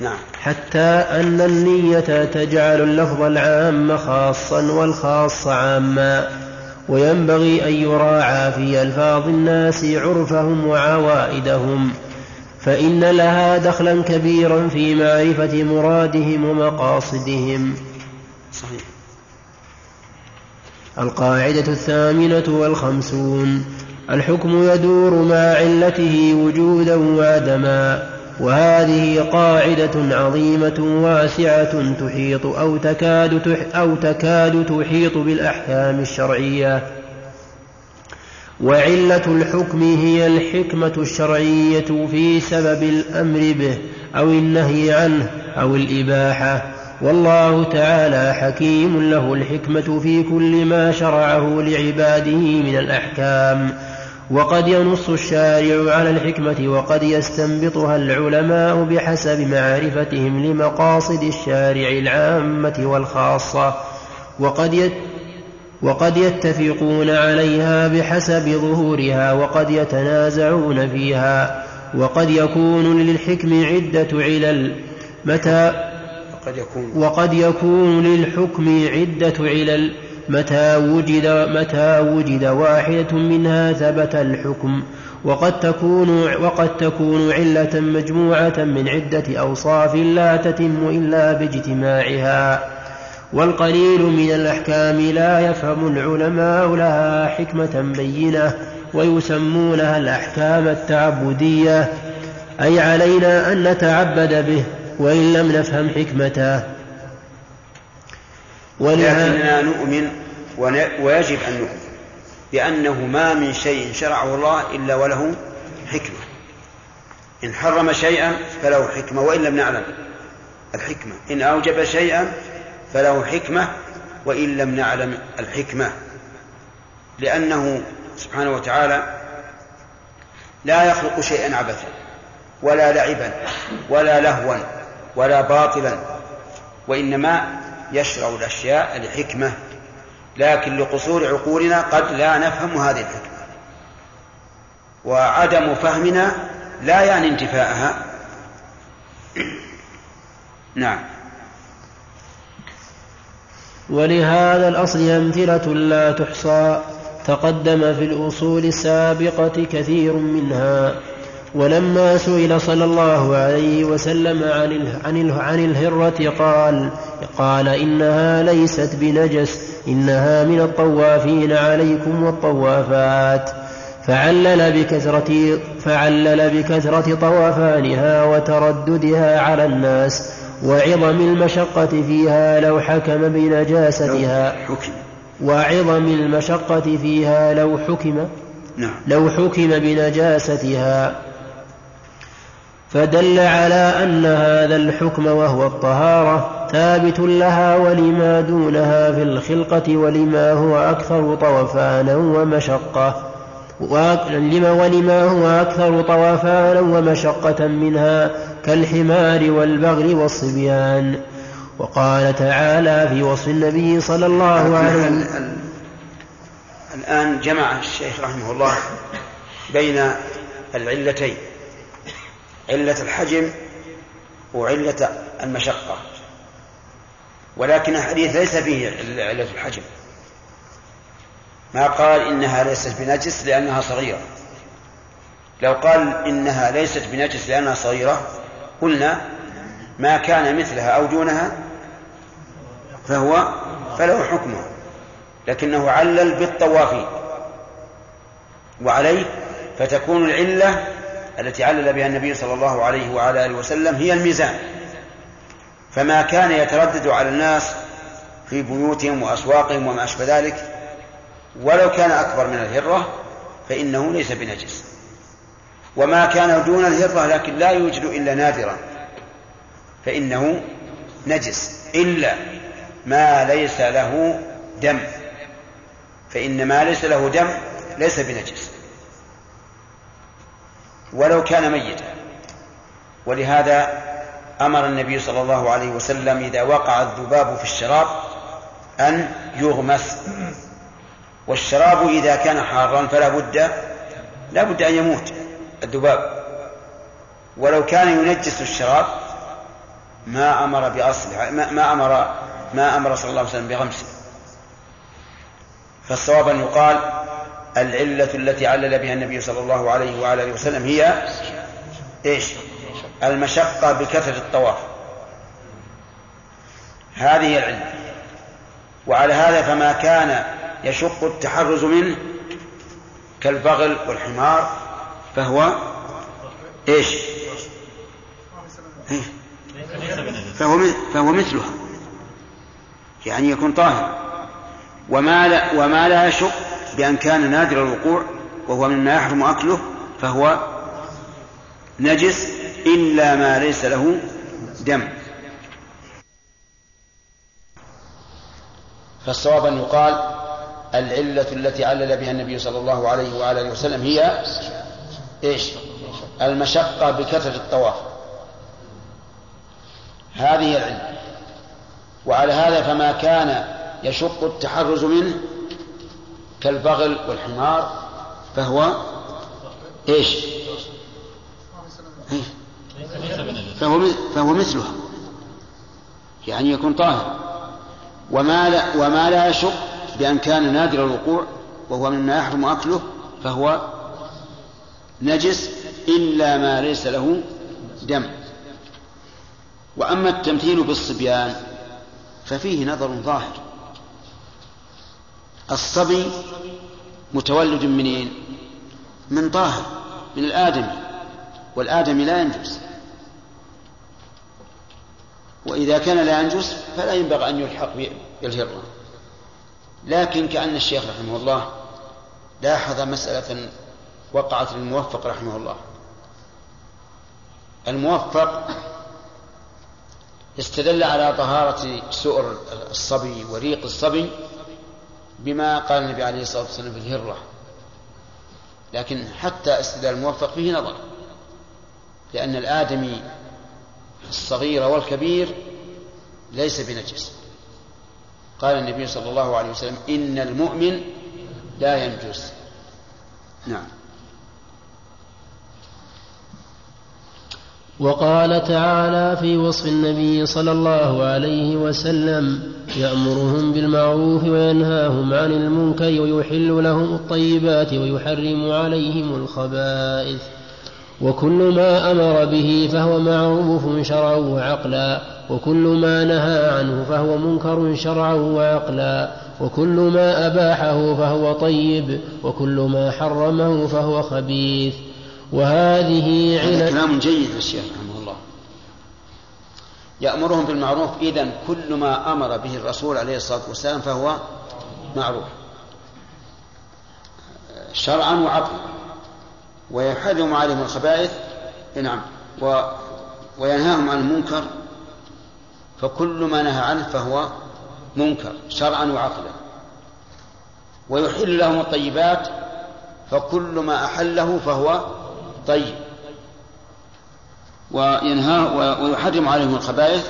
نعم. حتى أن النية تجعل اللفظ العام خاصا والخاص عاما. وينبغي أن يراعى في ألفاظ الناس عرفهم وعوائدهم. فإن لها دخلا كبيرا في معرفة مرادهم ومقاصدهم. صحيح. القاعدة الثامنة والخمسون. الحكم يدور مع علته وجودا وعدما. وهذه قاعدة عظيمة واسعة تحيط أو تكاد تح أو تكاد تحيط بالأحكام الشرعية. وعلة الحكم هي الحكمة الشرعية في سبب الأمر به أو النهي عنه أو الإباحة. والله تعالى حكيم له الحكمة في كل ما شرعه لعباده من الأحكام. وقد ينص الشارع على الحكمة وقد يستنبطها العلماء بحسب معرفتهم لمقاصد الشارع العامة والخاصة وقد يت وقد يتفقون عليها بحسب ظهورها وقد يتنازعون فيها وقد يكون للحكم عدة علل. متى؟ وقد يكون. وقد يكون للحكم عدة علل. متى وجد متى وجد واحدة منها ثبت الحكم. وقد تكون وقد تكون علة مجموعة من عدة أوصاف لا تتم إلا باجتماعها. والقليل من الأحكام لا يفهم العلماء لها حكمة بينة ويسمونها الأحكام التعبدية. أي علينا أن نتعبد به وإن لم نفهم حكمته. ولكننا نؤمن ويجب أن نؤمن بأنه ما من شيء شرعه الله إلا وله حكمة. إن حرم شيئا فله حكمة وإن لم نعلم الحكمة. إن أوجب شيئا فله حكمة وإن لم نعلم الحكمة. لأنه سبحانه وتعالى لا يخلق شيئا عبثا ولا لعبا ولا لهوا ولا باطلا وإنما يشرع الأشياء لحكمة لكن لقصور عقولنا قد لا نفهم هذه الحكمة. وعدم فهمنا لا يعني انتفاءها. [clears throat] نعم. ولهذا الأصل أمثلة لا تحصى تقدم في الأصول السابقة كثير منها. ولما سئل صلى الله عليه وسلم عن عن الهرة قال قال إنها ليست بنجس إنها من الطوافين عليكم والطوافات. فعلل بكثرة فعلل بكثرة طوافانها وترددها على الناس وعظم المشقة فيها لو حكم بنجاستها. وعظم المشقة فيها لو حكم نعم. لو حكم بنجاستها. فدل على أن هذا الحكم وهو الطهارة. ثابت لها ولما دونها في الخلقة ولما هو أكثر طوفانا ومشقة. لما ولما هو أكثر طوفانا ومشقة منها كالحمار والبغل والصبيان. وقال تعالى في وصف النبي صلى الله عليه وسلم الآن جمع الشيخ رحمه الله بين العلتين علة الحجم وعلة المشقة. ولكن الحديث ليس فيه علة الحجم ما قال إنها ليست بنجس لأنها صغيرة. لو قال إنها ليست بنجس لأنها صغيرة قلنا ما كان مثلها أو دونها فهو فله حكمه. لكنه علل بالطوافين وعليه فتكون العلة التي علل بها النبي صلى الله عليه وعلى آله وسلم هي الميزان. فما كان يتردد على الناس في بيوتهم وأسواقهم وما أشبه ذلك ولو كان أكبر من الهرة فإنه ليس بنجس. وما كان دون الهرة لكن لا يوجد إلا نادرا فإنه نجس إلا ما ليس له دم. فإن ما ليس له دم ليس بنجس. ولو كان ميتا. ولهذا أمر النبي صلى الله عليه وسلم إذا وقع الذباب في الشراب أن يغمس. والشراب إذا كان حارا فلا بد لا بد أن يموت الذباب. ولو كان ينجس الشراب ما أمر بأصله ما, ما أمر ما أمر صلى الله عليه وسلم بغمسه. فالصواب أن يقال العلة التي علل بها النبي صلى الله عليه وعلى آله وسلم هي إيش؟ المشقة بكثرة الطواف هذه العلة وعلى هذا فما كان يشق التحرز منه كالبغل والحمار فهو إيش؟ إيه؟ فهو فهو مثلها يعني يكون طاهر وما لا وما لا يشق بأن كان نادر الوقوع وهو مما يحرم أكله فهو نجس إلا ما ليس له دم. فالصواب أن يقال العلة التي علل بها النبي صلى الله عليه وعلى آله وسلم هي إيش؟ المشقة بكثرة الطواف. هذه العلة. وعلى هذا فما كان يشق التحرز منه كالبغل والحمار فهو إيش؟ فهو فهو مثلها. يعني يكون طاهر. وما لا وما لا يشق بأن كان نادر الوقوع وهو مما يحرم أكله فهو نجس إلا ما ليس له دم. وأما التمثيل بالصبيان ففيه نظر ظاهر. الصبي متولد منين؟ من طاهر من الآدمي. والآدمي لا ينجس. وإذا كان لا ينجس فلا ينبغي أن يلحق بالهرة. لكن كأن الشيخ رحمه الله لاحظ مسألة وقعت للموفق رحمه الله. الموفق استدل على طهارة سؤر الصبي وريق الصبي بما قال النبي عليه الصلاة والسلام في الهرة لكن حتى استدلال الموفق فيه نظر. لأن الآدمي الصغير والكبير ليس بنجس. قال النبي صلى الله عليه وسلم إن المؤمن لا ينجس. نعم. وقال تعالى في وصف النبي صلى الله عليه وسلم يأمرهم بالمعروف وينهاهم عن المنكر ويحل لهم الطيبات ويحرم عليهم الخبائث. وكل ما أمر به فهو معروف شرعا وعقلا وكل ما نهى عنه فهو منكر شرعا وعقلا وكل ما أباحه فهو طيب وكل ما حرمه فهو خبيث. وهذه علل كلام جيد للشيخ رحمه الله. يأمرهم بالمعروف إذا كل ما أمر به الرسول عليه الصلاة والسلام فهو معروف. شرعا وعقلا. ويحرم عليهم الخبائث نعم و وينهاهم عن المنكر فكل ما نهى عنه فهو منكر شرعا وعقلا. ويحل لهم الطيبات فكل ما أحله فهو طيب. وينهى ويحرم عليهم الخبائث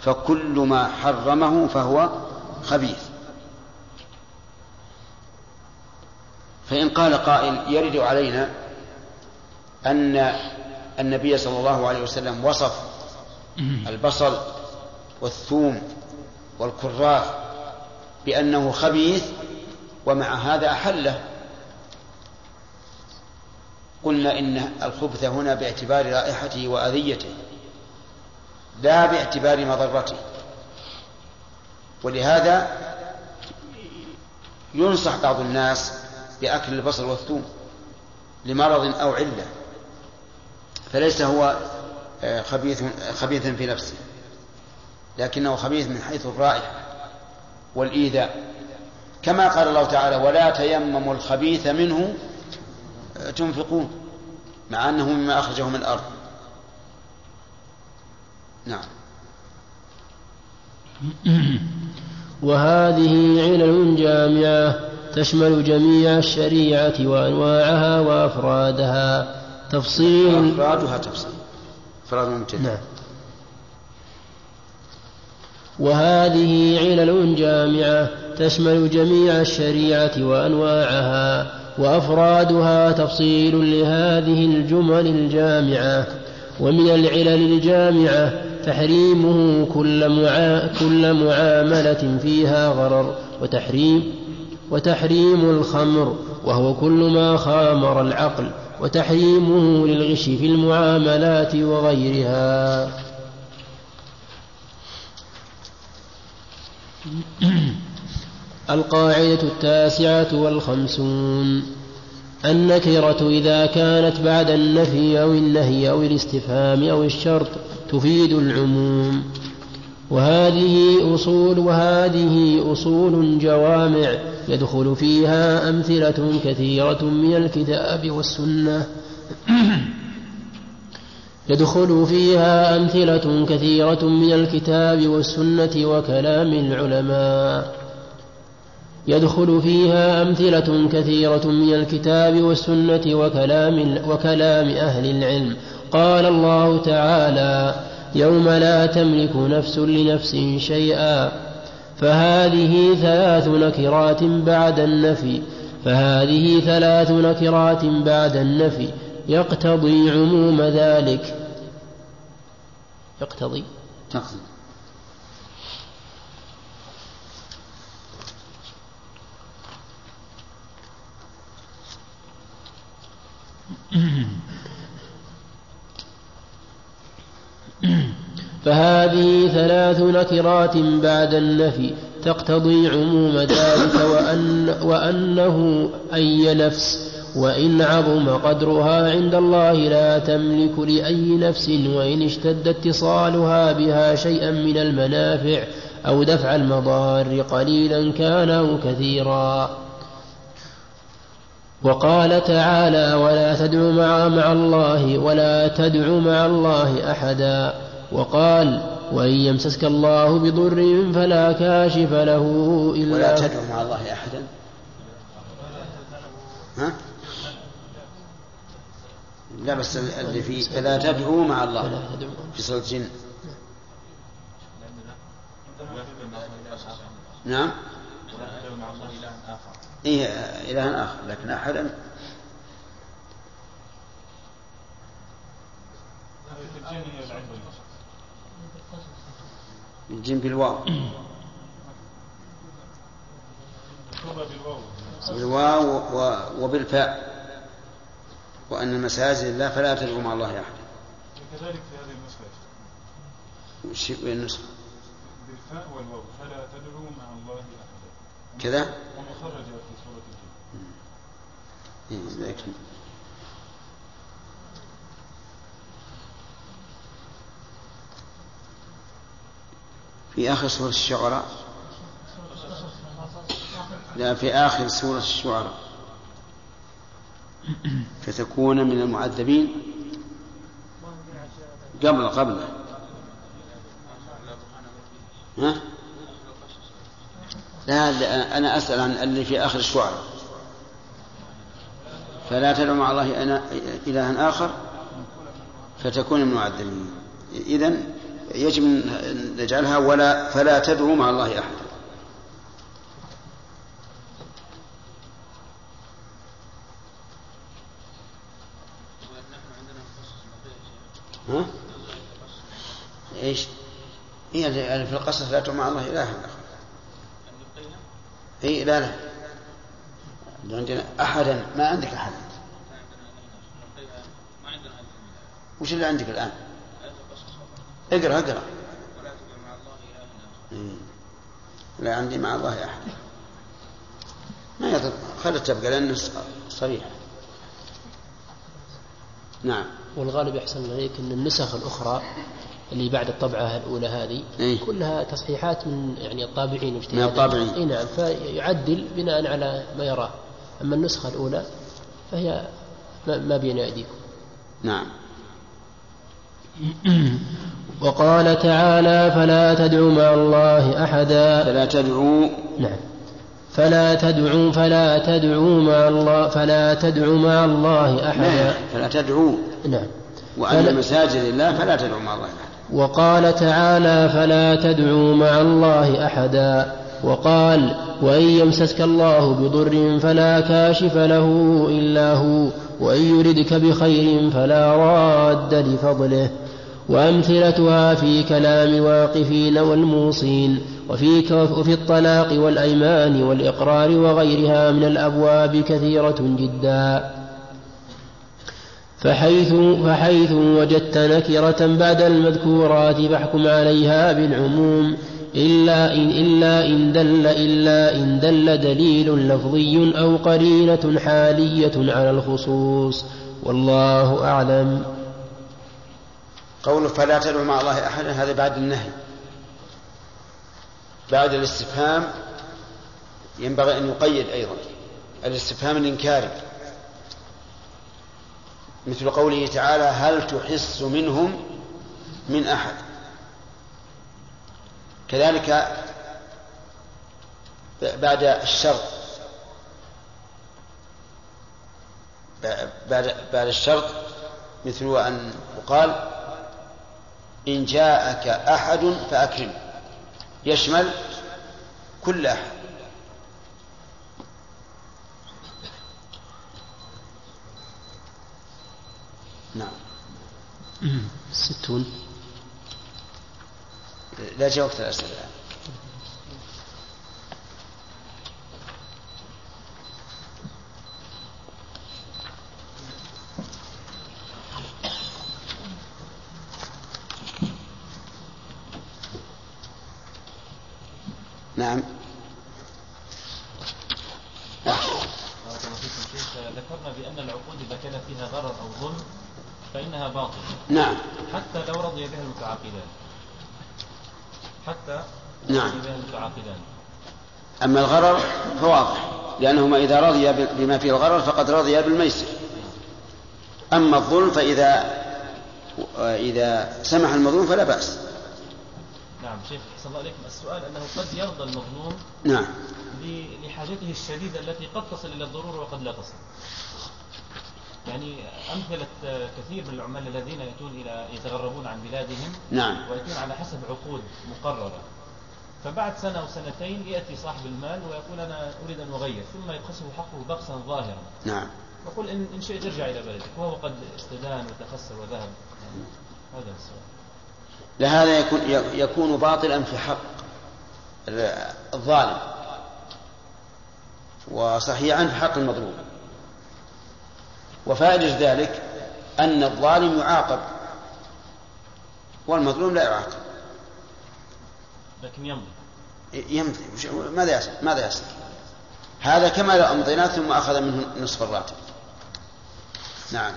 فكل ما حرمه فهو خبيث. فإن قال قائل يرد علينا أن النبي صلى الله عليه وسلم وصف البصل والثوم والكراث بأنه خبيث ومع هذا أحله. قلنا إن الخبث هنا باعتبار رائحته وأذيته لا باعتبار مضرته. ولهذا ينصح بعض الناس بأكل البصل والثوم لمرض أو علة فليس هو آه، خبيث خبيثا في نفسه لكنه خبيث من حيث الرائحة والإيذاء. كما قال الله تعالى ولا تيمموا الخبيث منه آه، تنفقون مع أنه مما أخرجه من الأرض. نعم. وهذه علل جامعة تشمل جميع الشريعة وأنواعها وأفرادها. تفصيل. أفرادها تفصيل. أفراد ممتد نعم. وهذه علل جامعة تشمل جميع الشريعة وأنواعها وأفرادها تفصيل لهذه الجمل الجامعة. ومن العلل الجامعة تحريمه كل, معا كل معاملة فيها غرر وتحريم وتحريم الخمر وهو كل ما خامر العقل وتحريمه للغش في المعاملات وغيرها. القاعدة التاسعة والخمسون. النكرة إذا كانت بعد النفي أو النهي أو الاستفهام أو الشرط تفيد العموم. وهذه أصول وهذه أصول جوامع يدخل فيها أمثلة كثيرة من الكتاب والسنة. [clears throat] يدخل فيها أمثلة كثيرة من الكتاب والسنة وكلام العلماء. يدخل فيها أمثلة كثيرة من الكتاب والسنة وكلام, وكلام أهل العلم. قال الله تعالى يوم لا تملك نفس لنفس شيئا فهذه ثلاث نكرات بعد النفي فهذه ثلاث نكرات بعد النفي يقتضي عموم ذلك. يقتضي. تقصد. [clears throat] فهذه ثلاث نكرات بعد النفي تقتضي عموم ذلك وأن وأنه أي نفس وإن عظم قدرها عند الله لا تملك لأي نفس وإن اشتد اتصالها بها شيئا من المنافع أو دفع المضار قليلا كان أو كثيرا. وقال تعالى ولا تدع مع, مع الله ولا تدع مع الله أحدا وقال وإن يمسسك الله بضر فلا كاشف له إلا ولا تدعو مع الله أحدا. ها؟ لا بس اللي في فلا تدعو مع الله في سورة الجن. نعم. إيه إله آخر لكن أحدا الجن بالواو. بالواو وبالفاء. وأن المساجد لله فلا تدعو مع الله أحدا وكذلك في هذه النسخة وش النسخة بالفاء والواو فلا تدعو مع الله أحدا كذا؟ ومخرج في آخر سورة الشعراء؟ لا في آخر سورة الشعراء. فتكون من المعذبين قبل قبل. ها؟ لا أنا أسأل عن اللي في آخر الشعراء. فلا تدعو مع الله إلها آخر فتكون من المعذبين إذن يجب أن نجعلها ولا فلا تدعو مع الله أحدا ها؟ إيش؟ هي في القصص لا تدعو مع الله إلها آخر. اي لا لا. عندنا أحدا ما عندك أحد. وش اللي عندك الآن؟ اقرأ اقرأ. إيه. لا عندي مع الله أحد. ما يضر. خلت تبقى لأنه صريح. نعم. والغالب يحسن إليك أن النسخ الأخرى اللي بعد الطبعة الأولى هذه إيه؟ كلها تصحيحات من يعني الطابعين من الطابعين. اي نعم. فيعدل بناء على ما يراه. أما النسخة الأولى فهي ما بين أيديكم. نعم. [clears throat] وقال تعالى فلا تدعوا مع الله أحدا. فلا تدعوا. نعم. فلا تدعوا فلا تدعوا مع الله فلا تدعوا مع الله أحدا. نعم فلا تدعوا. نعم. وأن مساجد الله فلا تدعوا مع الله أحدا. وقال تعالى فلا تدعوا مع الله أحدا. وقال وإن يمسسك الله بضر فلا كاشف له إلا هو وإن يردك بخير فلا راد لفضله. وأمثلتها في كلام واقفين والموصين وفي, وفي الطلاق والأيمان والإقرار وغيرها من الأبواب كثيرة جدا. فحيث, فحيث وجدت نكرة بعد المذكورات فاحكم عليها بالعموم. إلا إن, إلا إن دل إلا إن دل دليل لفظي أو قرينة حالية على الخصوص. والله أعلم. قوله فلا تدعو مع الله أحدا هذا بعد النهي. بعد الاستفهام ينبغي أن يقيد أيضا. الاستفهام الإنكاري. مثل قوله تعالى هل تحس منهم من أحد؟ كذلك بعد الشرط بعد بعد الشرط مثل أن يقال إن جاءك أحد فأكرم يشمل كل أحد. نعم. ستون. لا جاوبت الأسئلة نعم. ذكرنا بأن العقود إذا كان فيها غرر أو ظلم فإنها باطلة. نعم. حتى لو رضي بها المتعاقدان. حتى نعم. أما الغرر فواضح لأنهما إذا رضي بما فيه الغرر فقد رضي بالميسر. أما الظلم فإذا إذا سمح المظلوم فلا بأس. نعم شيخ أحسن الله عليكم السؤال أنه قد يرضى المظلوم نعم. لحاجته الشديدة التي قد تصل إلى الضرورة وقد لا تصل. يعني أمثلة كثير من العمال الذين يأتون إلى يتغربون عن بلادهم نعم. ويأتون على حسب عقود مقررة. فبعد سنة أو سنتين يأتي صاحب المال ويقول أنا أريد أن أغير ثم يبخسه حقه بخسا ظاهرا. نعم. يقول إن, إن شئت ارجع إلى بلدك وهو قد استدان وتخسر وذهب. يعني هذا السؤال. لهذا يكون يكون باطلا في حق الظالم وصحيحا في حق المظلوم. وفائدة ذلك أن الظالم يعاقب والمظلوم لا يعاقب. لكن يمضي. يمضي. ماذا يصنع؟ ماذا يصنع؟ هذا كما لو أمضيناه ثم أخذ منه نصف الراتب. نعم.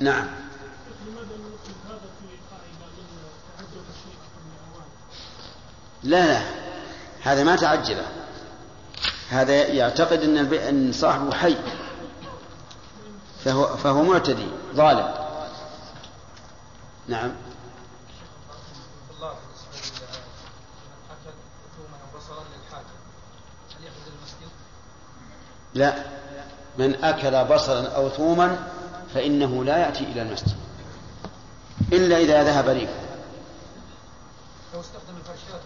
نعم. لماذا هذا في قاعدة من تعجب الشيء قبل اوان لا لا. هذا ما تعجله. هذا يعتقد إن. إن صاحبه حي. فهو فهو معتدي ظالم. نعم؟ لا. من أكل بصلا أو ثوما فإنه لا يأتي إلى المسجد. إلا إذا ذهب ريفه لو استخدم الفرشات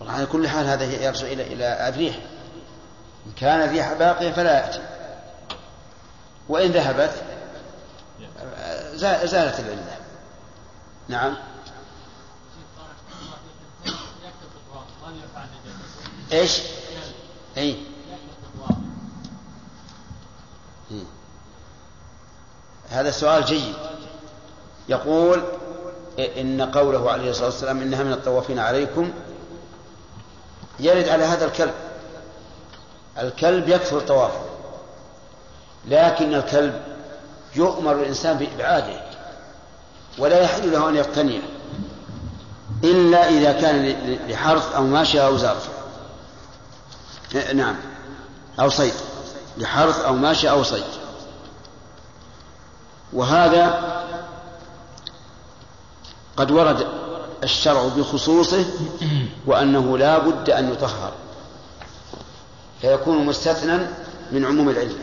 والاشياء على كل حال هذا يرجع إلى إلى الريح إن كان الريح باقيه فلا يأتي. وإن ذهبت زا- زالت العلة. نعم. إيش؟ إي. هذا سؤال جيد. يقول إن قوله عليه الصلاة والسلام إنها من الطوافين عليكم يرد على هذا الكلب. الكلب يكثر طوافه لكن الكلب يؤمر الإنسان بإبعاده ولا يحل له أن يقتنيه إلا إذا كان لحرث أو ماشية أو زرع نعم. أو صيد. لحرث أو ماشية أو صيد. وهذا قد ورد الشرع بخصوصه وأنه لا بد أن يطهر فيكون مستثنى من عموم العلة.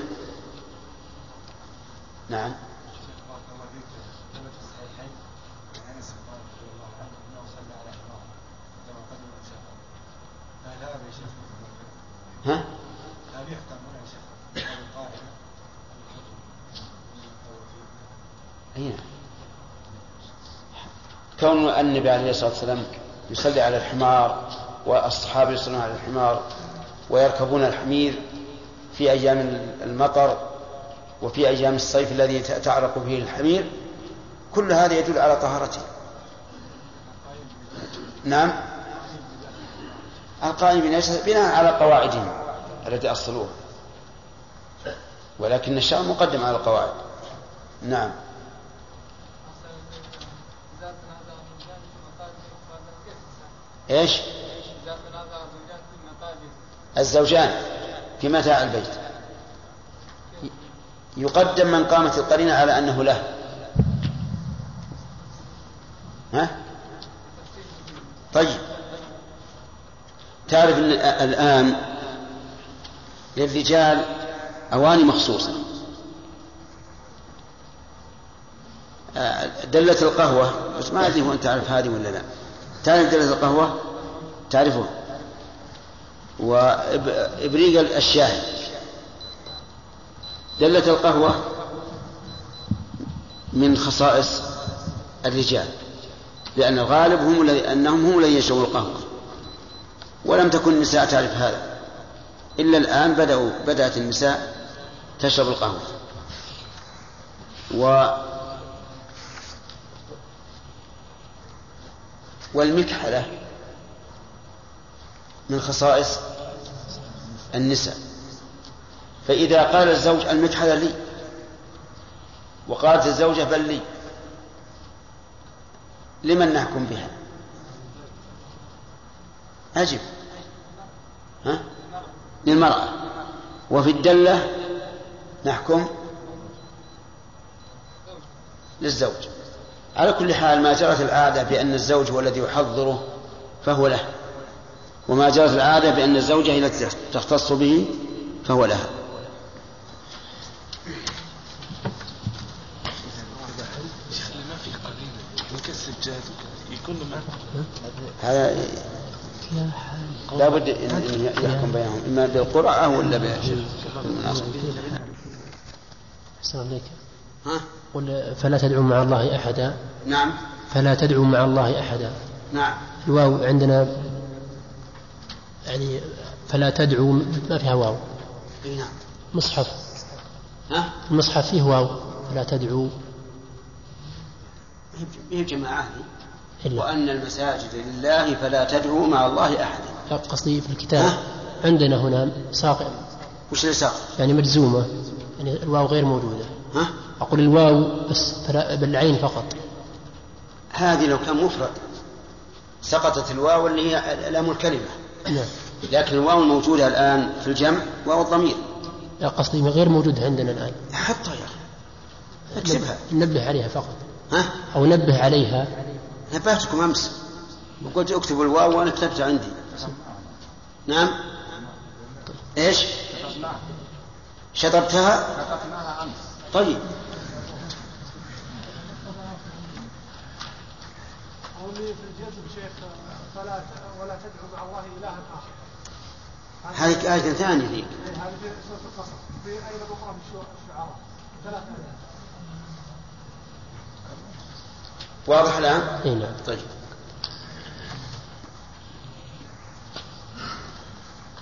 نعم. ها؟ هنا يا شيخ هذه القاعدة أي نعم. كون النبي عليه الصلاة والسلام يصلي على الحمار والصحابة يصلون على الحمار ويركبون الحمير في أيام المطر وفي أيام الصيف الذي تعرق فيه الحمير كل هذا يدل على طهارته. نعم. القائم بناء على قواعدهم التي أصلوها. ولكن الشرع مقدم على القواعد. نعم إذا تنازع الزوجان في مقابل فهذا كيف إيش؟ الزوجان في متاع البيت؟ يقدم من قامت القرينة على أنه له. ها؟ طيب. تعرف أن الآن للرجال أواني مخصوصة. آه، دلة القهوة بس ما أدري هو أنت تعرف هذه ولا لا. تعرف دلة القهوة تعرفه. وإبريق الشاهي دلة القهوة من خصائص الرجال. لأن الغالب هم أنهم هم الذين يشربون القهوة. ولم تكن النساء تعرف هذا. إلا الآن بدأوا بدأت النساء تشرب القهوة. والمكحلة من خصائص النساء. فإذا قال الزوج المكحلة لي وقالت الزوجة بل لي لمن نحكم بها؟ أجب ها؟ للمرأة. وفي الدلة نحكم للزوج. على كل حال ما جرت العادة بأن الزوج هو الذي يحضره فهو له. وما جرت العادة بأن الزوجة هي التي تختص به فهو لها. هذا لابد إن يحكم بينهم إما بالقرعه ولا عليك ها؟ قل فلا تدعوا مع الله أحدا. نعم. فلا تدعو مع الله أحدا. نعم. الواو عندنا يعني فلا تدعو ما فيها واو. إي نعم. مصحف. ها؟ المصحف فيه واو. فلا تدعو هي الجماعة هذه وأن المساجد لله فلا تدعوا مع الله أحدا. لا قصدي في الكتاب. عندنا هنا ساق. وش اللي؟ يعني مجزومة. يعني الواو غير موجودة. ها؟ أقول الواو بس بالعين فقط. هذه لو كان مفرد سقطت الواو اللي هي لام الكلمة. نعم. لكن الواو الموجودة الآن في الجمع واو الضمير. لا قصدي غير موجود عندنا الآن. حطها يا أخي. اكتبها نبه عليها فقط. ها؟ أو نبه عليها. نبهتكم أمس. وقلت اكتبوا الواو وأنا كتبتها عندي. نعم. إيش؟ شطبتها؟ طيب. في الجزم شيخ فلا ت- ولا تدعو مع الله إلها آخر. هذه آية ثانية ذيك إيه، هذه في سورة القصص. في أخرى في الشعراء؟ ثلاث آيات. واضح الآن؟ اي نعم. طيب.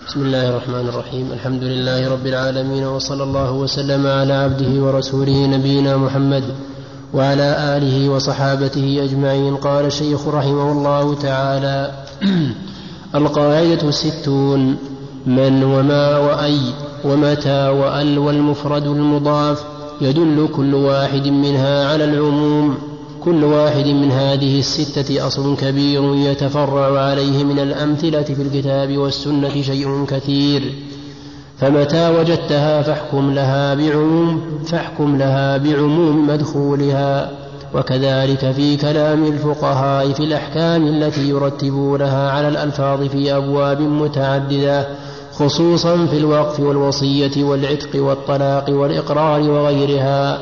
بسم الله الرحمن الرحيم. الحمد لله رب العالمين وصلى الله وسلم على عبده ورسوله نبينا محمد. وعلى آله وصحابته أجمعين. قال الشيخ رحمه الله تعالى [clears throat] القاعدة الستون من وما وأي ومتى وأل والمفرد المضاف يدل كل واحد منها على العموم. كل واحد من هذه الستة أصل كبير يتفرع عليه من الأمثلة في الكتاب والسنة شيء كثير. فمتى وجدتها فاحكم لها بعموم فاحكم لها بعموم مدخولها. وكذلك في كلام الفقهاء في الأحكام التي يرتبونها على الألفاظ في أبواب متعددة خصوصا في الوقف والوصية والعتق والطلاق والإقرار وغيرها.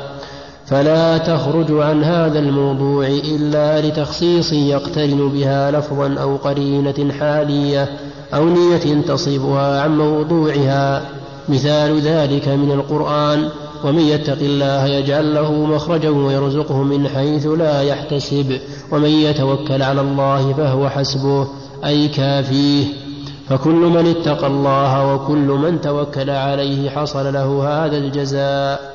فلا تخرج عن هذا الموضوع إلا لتخصيص يقترن بها لفظا أو قرينة حالية. أو نية تصيبها عن موضوعها. مثال ذلك من القرآن ومن يتق الله يجعل له مخرجا ويرزقه من حيث لا يحتسب ومن يتوكل على الله فهو حسبه أي كافيه. فكل من اتقى الله وكل من توكل عليه حصل له هذا الجزاء.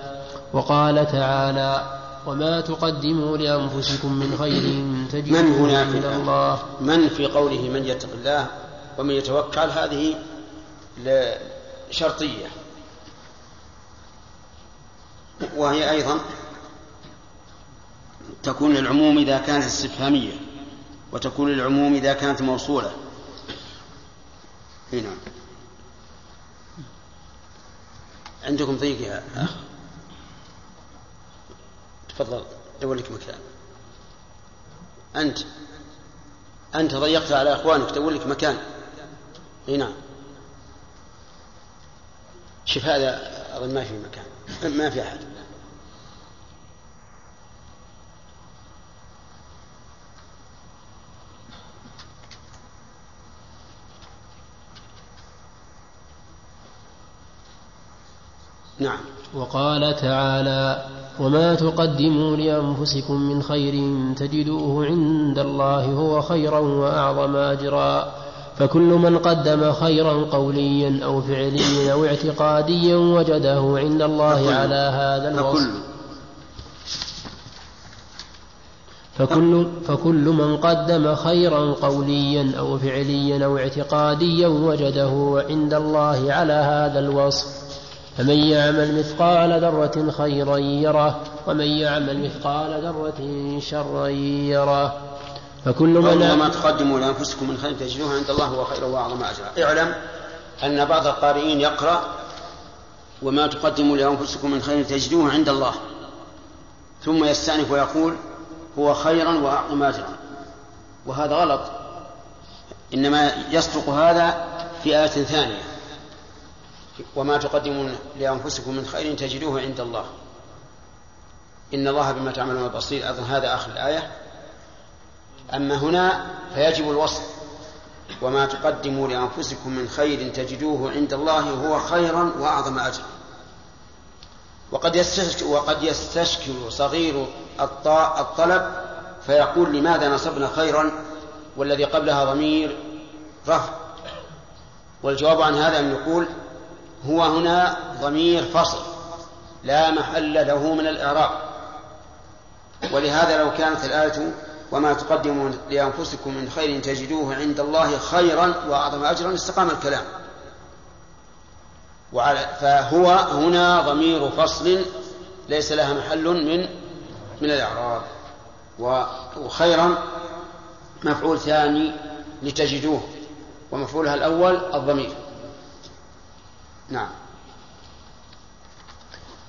وقال تعالى وما تقدموا لأنفسكم من خير من تجدوه هنا عند في الله. من في قوله من يتق الله؟ ومن يتوكل هذه شرطية. وهي أيضا تكون للعموم إذا كانت استفهامية وتكون للعموم إذا كانت موصولة. هنا عندكم ضيق يا أخ. تفضل دور لك مكان. أنت. أنت ضيقت على إخوانك دور لك مكان. إي نعم. شوف هذا أظن ما في مكان ما في أحد. نعم. وقال تعالى وما تقدموا لأنفسكم من خير تجدوه عند الله هو خيرا وأعظم أجرا. فكل من قدم خيرا قوليا أو فعليا أو اعتقاديا وجده عند الله. على هذا الوصف. فكل. فكل, فكل من قدم خيرا قوليا أو فعليا أو اعتقاديا وجده عند الله على هذا الوصف. فمن يعمل مثقال ذرة خيرا يره ومن يعمل مثقال ذرة شرا يره. فكل من وما تقدموا لأنفسكم من خير تجدوه عند الله هو خير وأعظم أجرا. اعلم أن بعض القارئين يقرأ وما تقدموا لأنفسكم من خير تجدوه عند الله ثم يستأنف ويقول هو خيرا وأعظم أجرا. وهذا غلط. إنما يصدق هذا في آية ثانية. وما تقدموا لأنفسكم من خير تجدوه عند الله. إن الله بما تعملون بصير. أظن هذا آخر الآية. أما هنا فيجب الوصف وما تقدموا لأنفسكم من خير تجدوه عند الله هو خيرا وأعظم أجرا. وقد يستشكل, وقد يستشكل صغير الط- الطلب فيقول لماذا نصبنا خيرا والذي قبلها ضمير رفع؟ والجواب عن هذا أن نقول هو هنا ضمير فصل لا محل له من الإعراب. ولهذا لو كانت الآية وما تقدموا لأنفسكم من خير تجدوه عند الله خيرا وأعظم أجرا استقام الكلام. وعلى فهو هنا ضمير فصل ليس لها محل من من الإعراب. وخيرا مفعول ثاني لتجدوه ومفعولها الأول الضمير. نعم.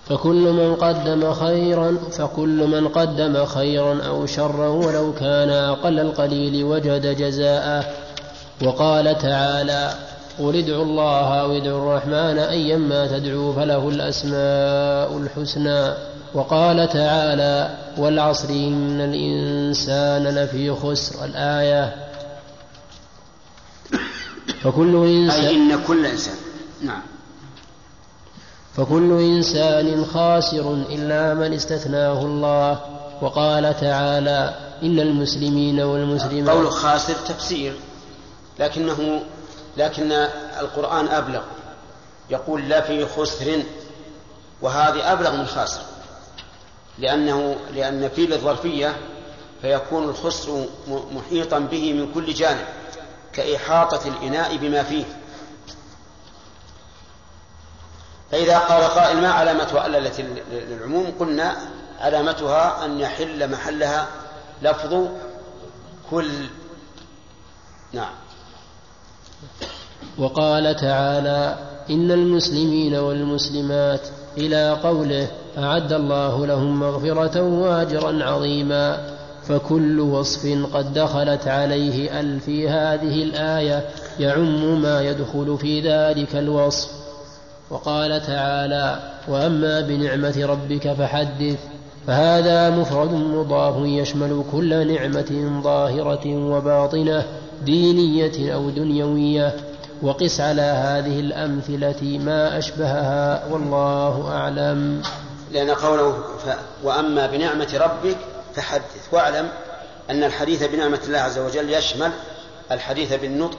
فكل من قدم خيرا فكل من قدم خيرا أو شرا ولو كان أقل القليل وجد جزاءه وقال تعالى قل ادعوا الله أو ادعوا الرحمن أيما تدعوا فله الأسماء الحسنى. وقال تعالى والعصر إن الإنسان لفي خسر. الآية فكل إنسان أي إن كل إنسان. نعم. فكل إنسان خاسر إلا من استثناه الله. وقال تعالى إن المسلمين والمسلمات قول خاسر تفسير لكنه لكن القرآن أبلغ. يقول لا في خسر وهذه أبلغ من خاسر. لأنه لأن في الظرفية فيكون الخسر محيطا به من كل جانب كإحاطة الإناء بما فيه. فإذا قال قائل ما علامة ألا التي للعموم قلنا علامتها أن يحل محلها لفظ كل. نعم. وقال تعالى إن المسلمين والمسلمات إلى قوله أعد الله لهم مغفرة وأجرا عظيما. فكل وصف قد دخلت عليه أل في هذه الآية يعم ما يدخل في ذلك الوصف. وقال تعالى وأما بنعمة ربك فحدث فهذا مفرد مضاف يشمل كل نعمة ظاهرة وباطنة دينية أو دنيوية. وقس على هذه الأمثلة ما أشبهها والله أعلم. لأن قوله ف... وأما بنعمة ربك فحدث. واعلم أن الحديث بنعمة الله عز وجل يشمل الحديث بالنطق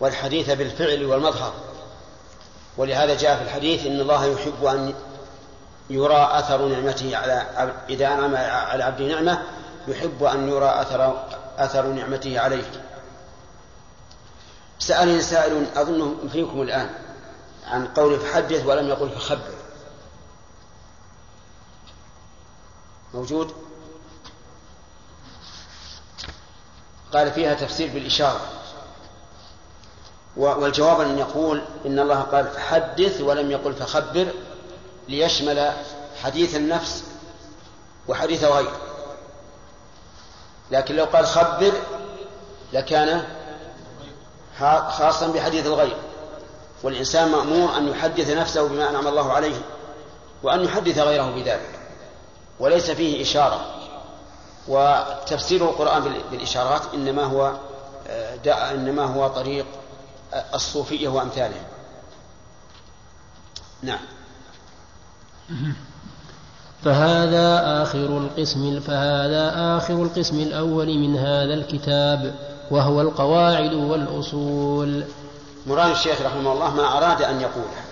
والحديث بالفعل والمظهر. ولهذا جاء في الحديث إن الله يحب أن يرى أثر نعمته على إذا أنعم على عبد نعمة يحب أن يرى أثر أثر نعمته عليه. سألني سائل أظنه فيكم الآن عن قول فحدث ولم يقل فخبر. موجود؟ قال فيها تفسير بالإشارة. والجواب أن يقول إن الله قال فحدث ولم يقل فخبر ليشمل حديث النفس وحديث غير لكن لو قال خبر لكان خاصا بحديث الغير. والإنسان مأمور أن يحدث نفسه بما أنعم الله عليه وأن يحدث غيره بذلك. وليس فيه إشارة. وتفسير القرآن بالإشارات إنما هو إنما هو طريق الصوفية وأمثالهم. نعم. فهذا آخر القسم فهذا آخر القسم الأول من هذا الكتاب وهو القواعد والأصول. مراد الشيخ رحمه الله ما أراد أن يقوله.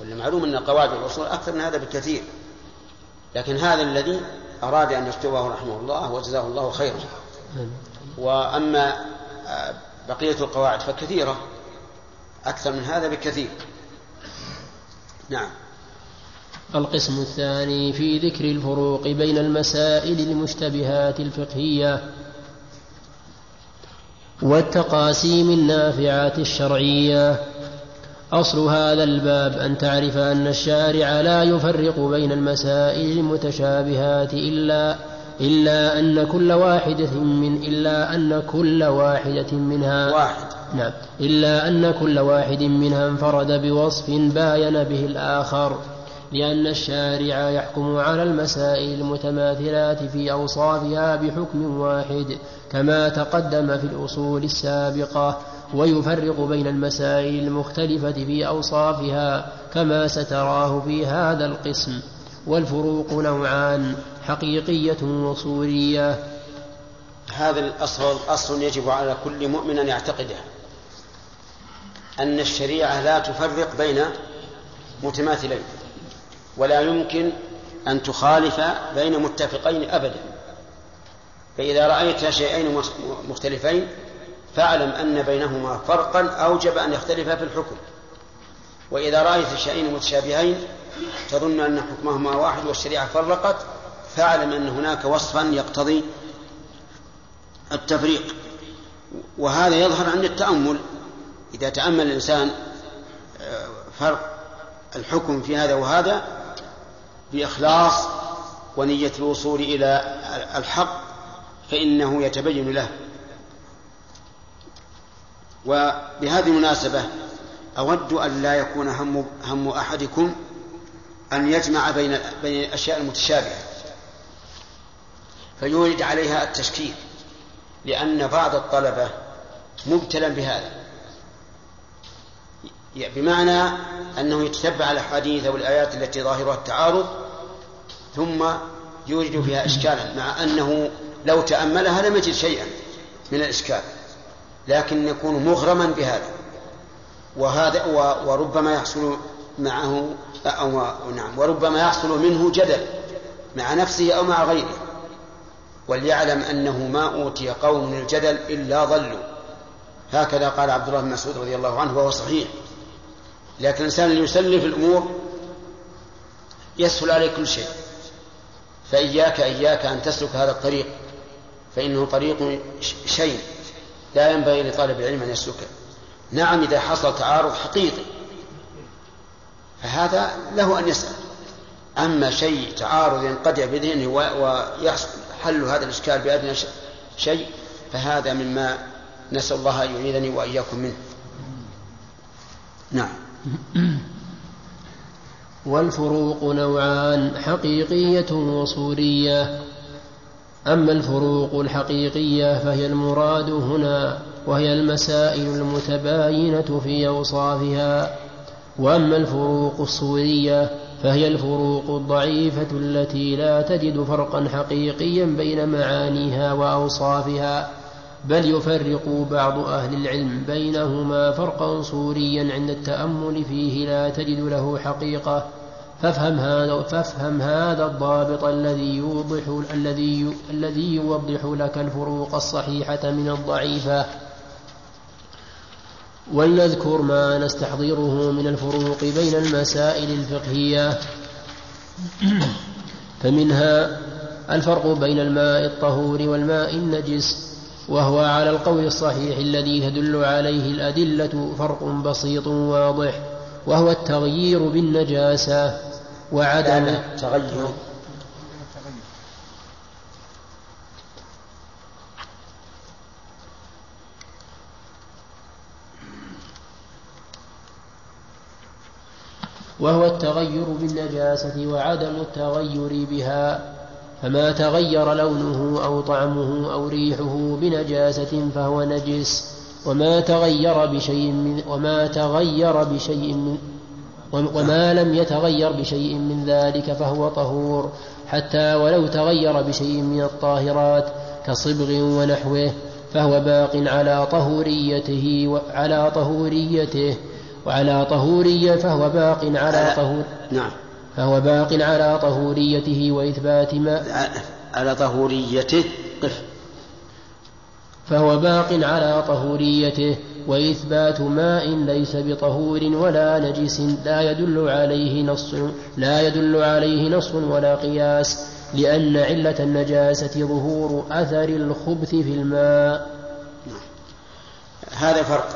والمعلوم أن القواعد والأصول أكثر من هذا بكثير. لكن هذا الذي أراد أن يكتبه رحمه الله وجزاه الله خيرا. وأما بقية القواعد فكثيرة. أكثر من هذا بكثير. نعم. القسم الثاني في ذكر الفروق بين المسائل المشتبهات الفقهية والتقاسيم النافعات الشرعية. أصل هذا الباب أن تعرف أن الشارع لا يفرق بين المسائل المتشابهات إلا إلا أن كل واحدة من إلا أن كل واحدة منها واحد. نعم. إلا أن كل واحد منها انفرد بوصف باين به الآخر لأن الشارع يحكم على المسائل المتماثلات في أوصافها بحكم واحد كما تقدم في الأصول السابقة ويفرق بين المسائل المختلفة في أوصافها كما ستراه في هذا القسم. والفروق نوعان حقيقية وصورية هذا الأصل أصل يجب على كل مؤمن أن يعتقده أن الشريعة لا تفرق بين متماثلين ولا يمكن أن تخالف بين متفقين أبدا. فإذا رأيت شيئين مختلفين فاعلم أن بينهما فرقا أوجب أن يختلفا في الحكم. وإذا رأيت شيئين متشابهين تظن أن حكمهما واحد والشريعة فرقت فاعلم أن هناك وصفا يقتضي التفريق. وهذا يظهر عند التأمل. إذا تأمل الإنسان آه، فرق الحكم في هذا وهذا بإخلاص ونية الوصول إلى الحق فإنه يتبين له. وبهذه المناسبة أود أن لا يكون هم, هم أحدكم أن يجمع بين بين الأشياء المتشابهة فيورد عليها التشكيل لأن بعض الطلبة مبتلى بهذا. بمعنى أنه يتتبع الأحاديث أو الآيات التي ظاهرها التعارض ثم يوجد فيها إشكالا مع أنه لو تأملها لم يجد شيئا من الإشكال لكن يكون مغرما بهذا. وهذا وربما يحصل معه أو نعم وربما يحصل منه جدل مع نفسه أو مع غيره. وليعلم أنه ما أوتي قوم من الجدل إلا ضلوا. هكذا قال عبد الله بن مسعود رضي الله عنه وهو صحيح. لكن الإنسان اللي يسلف الأمور يسهل عليه كل شيء. فإياك إياك أن تسلك هذا الطريق فإنه طريق شيء لا ينبغي لطالب العلم أن يسلكه. نعم إذا حصل تعارض حقيقي فهذا له أن يسأل. أما شيء تعارض ينقطع بذهنه ويحصل حل هذا الإشكال بأدنى شيء فهذا مما نسأل الله أن يعيذني وإياكم منه. نعم. [coughs] والفروق نوعان حقيقية وصورية. أما الفروق الحقيقية فهي المراد هنا وهي المسائل المتباينة في أوصافها. وأما الفروق الصورية فهي الفروق الضعيفة التي لا تجد فرقا حقيقيا بين معانيها وأوصافها. بل يفرق بعض أهل العلم بينهما فرقا صوريا عند التأمل فيه لا تجد له حقيقة. فافهم هذا فافهم هذا الضابط الذي يوضح الذي الذي يوضح لك الفروق الصحيحة من الضعيفة. ولنذكر ما نستحضره من الفروق بين المسائل الفقهية. فمنها الفرق بين الماء الطهور والماء النجس. وهو على القول الصحيح الذي تدل عليه الأدلة فرق بسيط واضح وهو التغيير بالنجاسة وعدم التغير. وهو التغير بالنجاسة وعدم التغير بها. فما تغير لونه أو طعمه أو ريحه بنجاسة فهو نجس وما تغير بشيء من وما تغير بشيء من وما لم يتغير بشيء من ذلك فهو طهور حتى ولو تغير بشيء من الطاهرات كصبغ ونحوه فهو باق على طهوريته وعلى طهوريته وعلى طهورية فهو باق على طهور نعم. فهو باق على طهوريته وإثبات ما على طهوريته. قف. فهو باق على طهوريته وإثبات ماء ليس بطهور ولا نجس لا يدل عليه نص لا يدل عليه نص ولا قياس لأن علة النجاسة ظهور أثر الخبث في الماء. هذا فرق.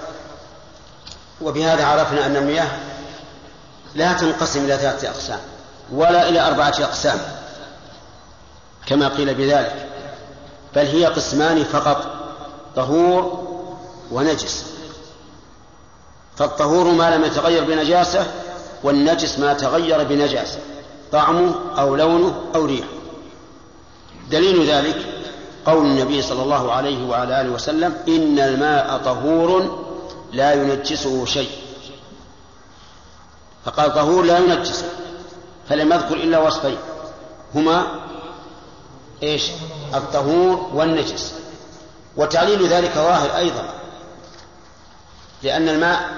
وبهذا عرفنا أن المياه لا تنقسم إلى ثلاثة أقسام ولا إلى أربعة أقسام كما قيل بذلك بل هي قسمان فقط طهور ونجس. فالطهور ما لم يتغير بنجاسة والنجس ما تغير بنجاسة طعمه أو لونه أو ريحه. دليل ذلك قول النبي صلى الله عليه وعلى آله وسلم إن الماء طهور لا ينجسه شيء. فقال طهور لا ينجسه فلم يذكر إلا وصفين هما إيش؟ الطهور والنجس. وتعليل ذلك ظاهر أيضا لأن الماء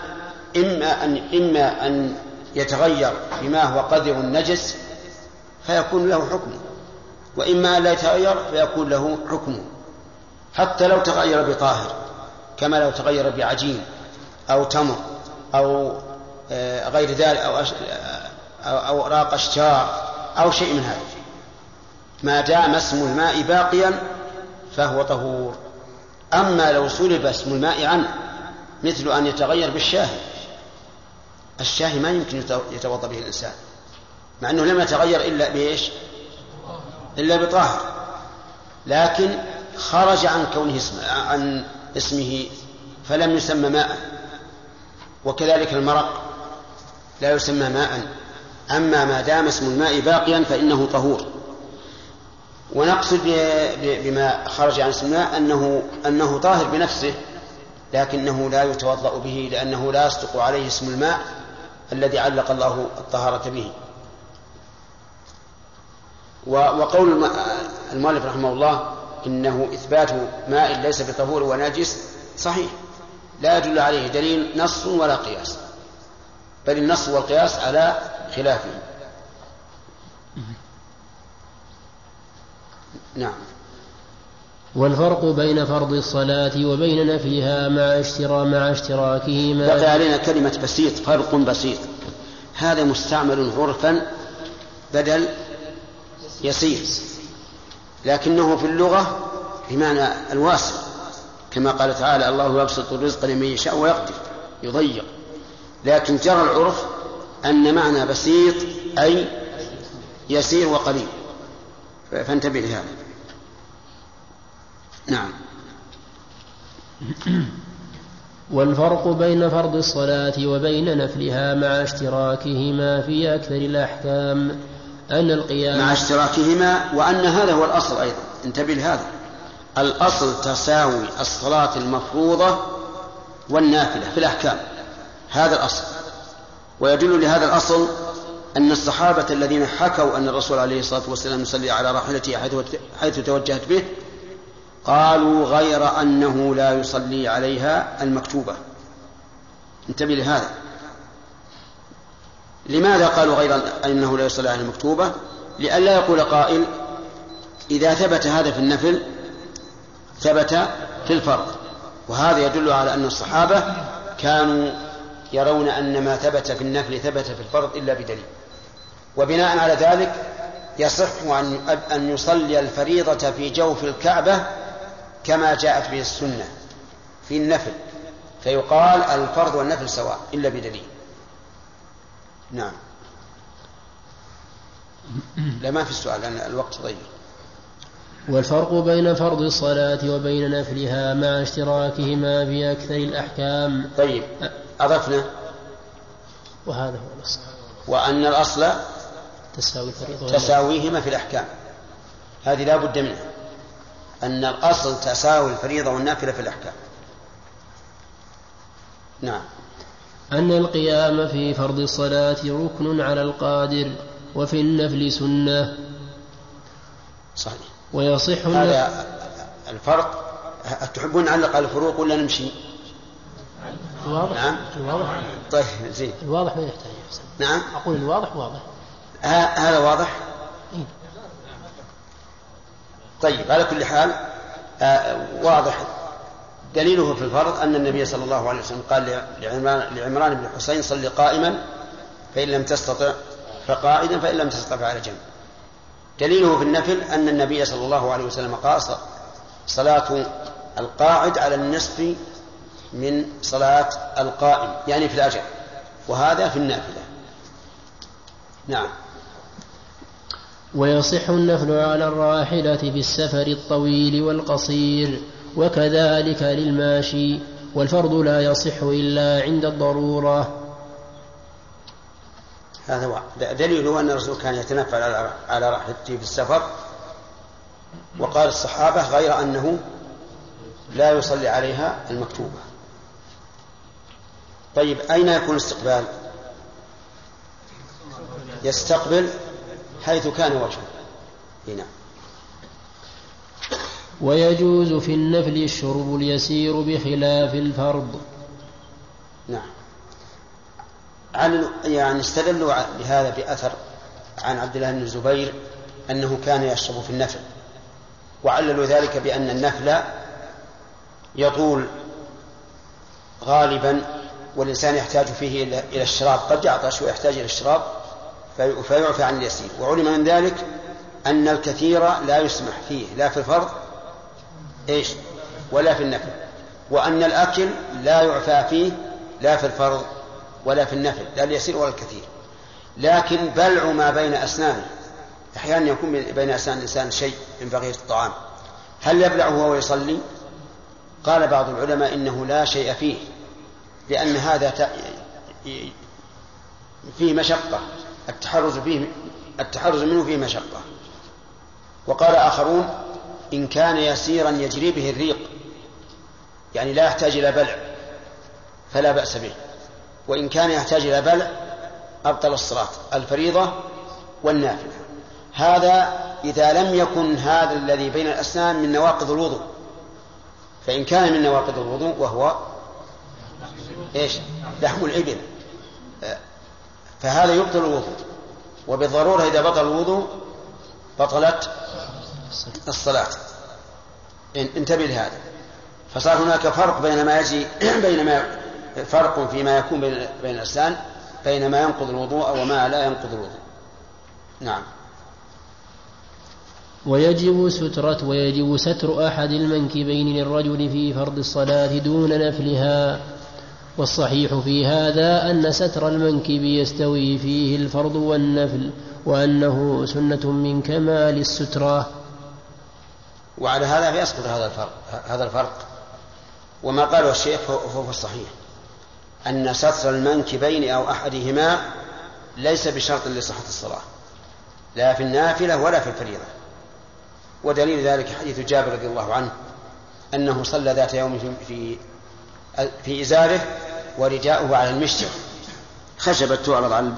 إما أن إما أن يتغير بما هو قدر نجس فيكون له حكم وإما أن لا يتغير فيكون له حكم. حتى لو تغير بطاهر كما لو تغير بعجين أو تمر أو غير ذلك أو أو أوراق أشجار أو شيء من هذا. ما دام اسم الماء باقيا فهو طهور. أما لو سلب اسم الماء عنه مثل أن يتغير بالشاهي. الشاهي ما يمكن يتوضأ به الإنسان مع أنه لم يتغير إلا بإيش؟ إلا بطاهر. لكن خرج عن كونه اسم عن اسمه فلم يسمى ماء. وكذلك المرق. لا يسمى ماء. أما ما دام اسم الماء باقيا فإنه طهور. ونقصد بما خرج عن اسم الماء أنه أنه طاهر بنفسه لكنه لا يتوضأ به لأنه لا يصدق عليه اسم الماء الذي علق الله الطهارة به. وقول المؤلف رحمه الله إنه إثبات ماء ليس بطهور ونجس صحيح. لا يدل عليه دليل نص ولا قياس. بل النص والقياس على خلافه. نعم. والفرق بين فرض الصلاة وبين نفيها مع اشترا مع اشتراكهما بقي علينا كلمة بسيط فرق بسيط. هذا مستعمل عرفا بدل يسير. لكنه في اللغة بمعنى الواسع كما قال تعالى الله يبسط الرزق لمن يشاء ويقدر يضيق. لكن جرى العرف أن معنى بسيط أي يسير وقليل. فانتبه لهذا. نعم. [clears throat] والفرق بين فرض الصلاة وبين نفلها مع اشتراكهما في أكثر الأحكام. أن القيام مع اشتراكهما وأن هذا هو الأصل أيضا. انتبه لهذا. الأصل تساوي الصلاة المفروضة والنافلة في الأحكام. هذا الأصل. ويدل لهذا الأصل أن الصحابة الذين حكوا أن الرسول عليه الصلاة والسلام يصلي على راحلته حيث توجهت به قالوا غير أنه لا يصلي عليها المكتوبة. انتبه لهذا. لماذا قالوا غير أنه لا يصلي على المكتوبة؟ لئلا يقول قائل إذا ثبت هذا في النفل ثبت في الفرض. وهذا يدل على أن الصحابة كانوا يرون أن ما ثبت في النفل ثبت في الفرض إلا بدليل. وبناء على ذلك يصح أن يصلي الفريضة في جوف الكعبة كما جاءت به السنة في النفل فيقال الفرض والنفل سواء إلا بدليل. نعم. لا ما في السؤال لأن الوقت ضيق. والفرق بين فرض الصلاة وبين نفلها مع اشتراكهما في أكثر الأحكام. طيب. أضفنا؟ وهذا هو الأصل. وأن الأصل تساوي تساويهما في الأحكام. هذه لا بد منها. أن الأصل تساوي الفريضة والنافلة في الأحكام. نعم. أن القيام في فرض الصلاة ركن على القادر وفي النفل سنة. صحيح. ويصح هذا الفرق. تحبون نعلق على الفروق ولا نمشي؟ الواضح؟ نعم. الواضح؟ طيب زين. الواضح ما يحتاج؟ نعم. أقول الواضح واضح. هذا واضح؟ إيه؟ طيب على كل حال آه واضح. دليله في الفرض أن النبي صلى الله عليه وسلم قال لعمران, لعمران بن الحسين صل قائما فإن لم تستطع فقائدا فإن لم تستطع فعلى جنب. دليله في النفل أن النبي صلى الله عليه وسلم قال صلاة القاعد على النصف من صلاة القائم يعني في الأجر. وهذا في النافلة. نعم. ويصح النفل على الراحلة في السفر الطويل والقصير وكذلك للماشي. والفرض لا يصح إلا عند الضرورة. هذا هو دليله أن الرسول كان يتنفل على راحلته في السفر. وقال الصحابة غير أنه لا يصلي عليها المكتوبة. طيب أين يكون الاستقبال؟ يستقبل حيث كان وجهه. هنا ويجوز في النفل الشرب اليسير بخلاف الفرض. نعم. عن يعني استدلوا بهذا بأثر عن عبد الله بن الزبير أنه كان يشرب في النفل. وعللوا ذلك بأن النفل يطول غالبا والإنسان يحتاج فيه إلى الشراب. قد يعطش ويحتاج إلى الشراب فيعفى عن اليسير. وعلم من ذلك أن الكثير لا يسمح فيه لا في الفرض إيش؟ ولا في النفل. وأن الأكل لا يعفى فيه لا في الفرض ولا في النفل لا اليسير ولا الكثير. لكن بلع ما بين أسنانه. أحيانا يكون بين أسنان الإنسان شيء من بقية الطعام. هل يبلعه وهو يصلي؟ قال بعض العلماء إنه لا شيء فيه. لأن هذا فيه مشقة. التحرز فيه التحرز منه فيه مشقة. وقال آخرون إن كان يسيرا يجري به الريق يعني لا يحتاج إلى بلع فلا بأس به. وإن كان يحتاج إلى بلع أبطل الصلاة الفريضة والنافلة. هذا إذا لم يكن هذا الذي بين الأسنان من نواقض الوضوء. فإن كان من نواقض الوضوء وهو إيش؟ لحم الإبل. فهذا يبطل الوضوء. وبالضرورة إذا بطل الوضوء بطلت الصلاة. انتبه لهذا. فصار هناك فرق بين ما يجي [clears throat] بين ما فرق فيما يكون بين بين الأسنان بين ما ينقض الوضوء وما لا ينقض الوضوء. نعم. ويجب سترة ويجب ستر أحد المنكبين للرجل في فرض الصلاة دون نفلها. والصحيح في هذا أن ستر المنكب يستوي فيه الفرض والنفل وأنه سنة من كمال السترة. وعلى هذا فيسقط هذا الفرق هذا الفرق. وما قاله الشيخ فهو الصحيح. أن ستر المنكبين أو أحدهما ليس بشرط لصحة الصلاة. لا في النافلة ولا في الفريضة. ودليل ذلك حديث جابر رضي الله عنه أنه صلى ذات يوم في في إزاره ورداؤه على المشجر خشبة تعرض على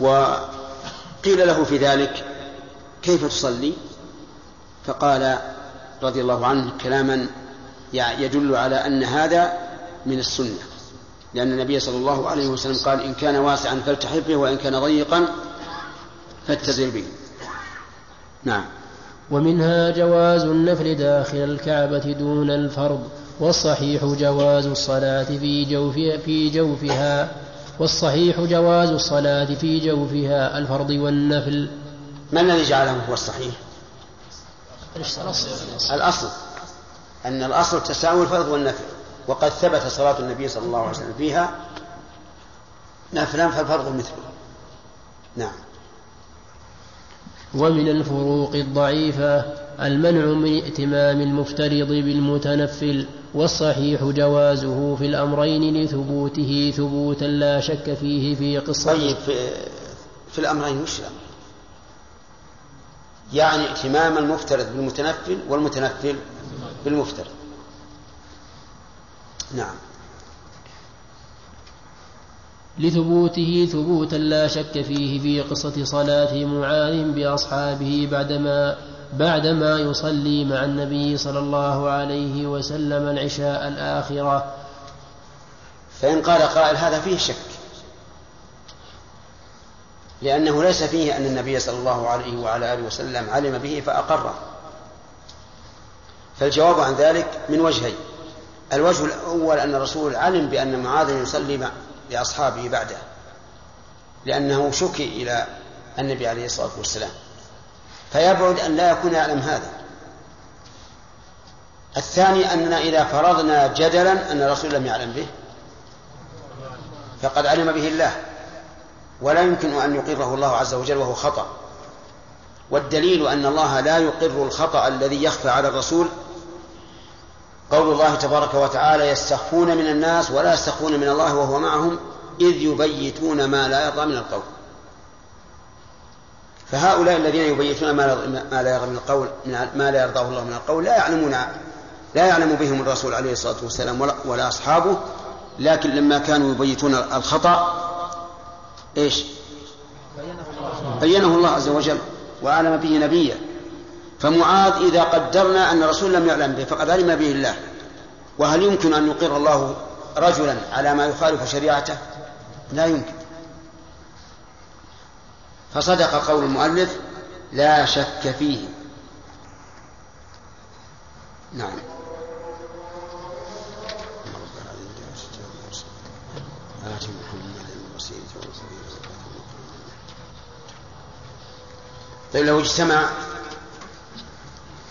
وقيل له في ذلك كيف تصلي؟ فقال رضي الله عنه كلاما يدل على أن هذا من السنة. لأن النبي صلى الله عليه وسلم قال إن كان واسعا فالتحف به وإن كان ضيقا فاتزر به. نعم. ومنها جواز النفل داخل الكعبة دون الفرض. والصحيح جواز الصلاة في جوفها في جوفها. والصحيح جواز الصلاة في جوفها. الفرض والنفل. ما الذي جعله هو الصحيح؟ الأصل. أن الأصل تساوي الفرض والنفل. وقد ثبت صلاة النبي صلى الله عليه وسلم فيها نفلا فالفرض مثله. نعم. ومن الفروق الضعيفة المنع من ائتمام المفترض بالمتنفل. والصحيح جوازه في الأمرين لثبوته ثبوتا لا شك فيه في قصة. طيب في, في الأمرين وش الأمر؟ يعني ائتمام المفترض بالمتنفل والمتنفل بالمفترض. نعم. لثبوته ثبوتا لا شك فيه في قصة صلاة معاذ بأصحابه بعدما بعدما يصلي مع النبي صلى الله عليه وسلم العشاء الآخرة. فإن قال قائل هذا فيه شك. لأنه ليس فيه أن النبي صلى الله عليه وعلى آله وسلم علم به فأقره. فالجواب عن ذلك من وجهين. الوجه الأول أن الرسول علم بأن معاذ يصلي لأصحابه بعده لأنه شكي إلى النبي عليه الصلاة والسلام. فيبعد أن لا يكون يعلم هذا. الثاني أننا إذا فرضنا جدلا أن الرسول لم يعلم به. فقد علم به الله. ولا يمكن أن يقره الله عز وجل وهو خطأ. والدليل أن الله لا يقر الخطأ الذي يخفى على الرسول. قول الله تبارك وتعالى يستخفون من الناس ولا يستخفون من الله وهو معهم إذ يبيتون ما لا يرضى من القول. فهؤلاء الذين يبيتون ما لا يرضى من القول ما لا يرضاه الله من القول لا يعلمون لا يعلم بهم الرسول عليه الصلاة والسلام ولا, ولا أصحابه. لكن لما كانوا يبيتون الخطأ إيش؟ بينه الله عز وجل وأعلم به نبيه فمعاذ إذا قدرنا أن الرسول لم يعلم به فقد علم به الله. وهل يمكن أن يقر الله رجلا على ما يخالف شريعته؟ لا يمكن. فصدق قول المؤلف لا شك فيه. نعم. طيب لو اجتمع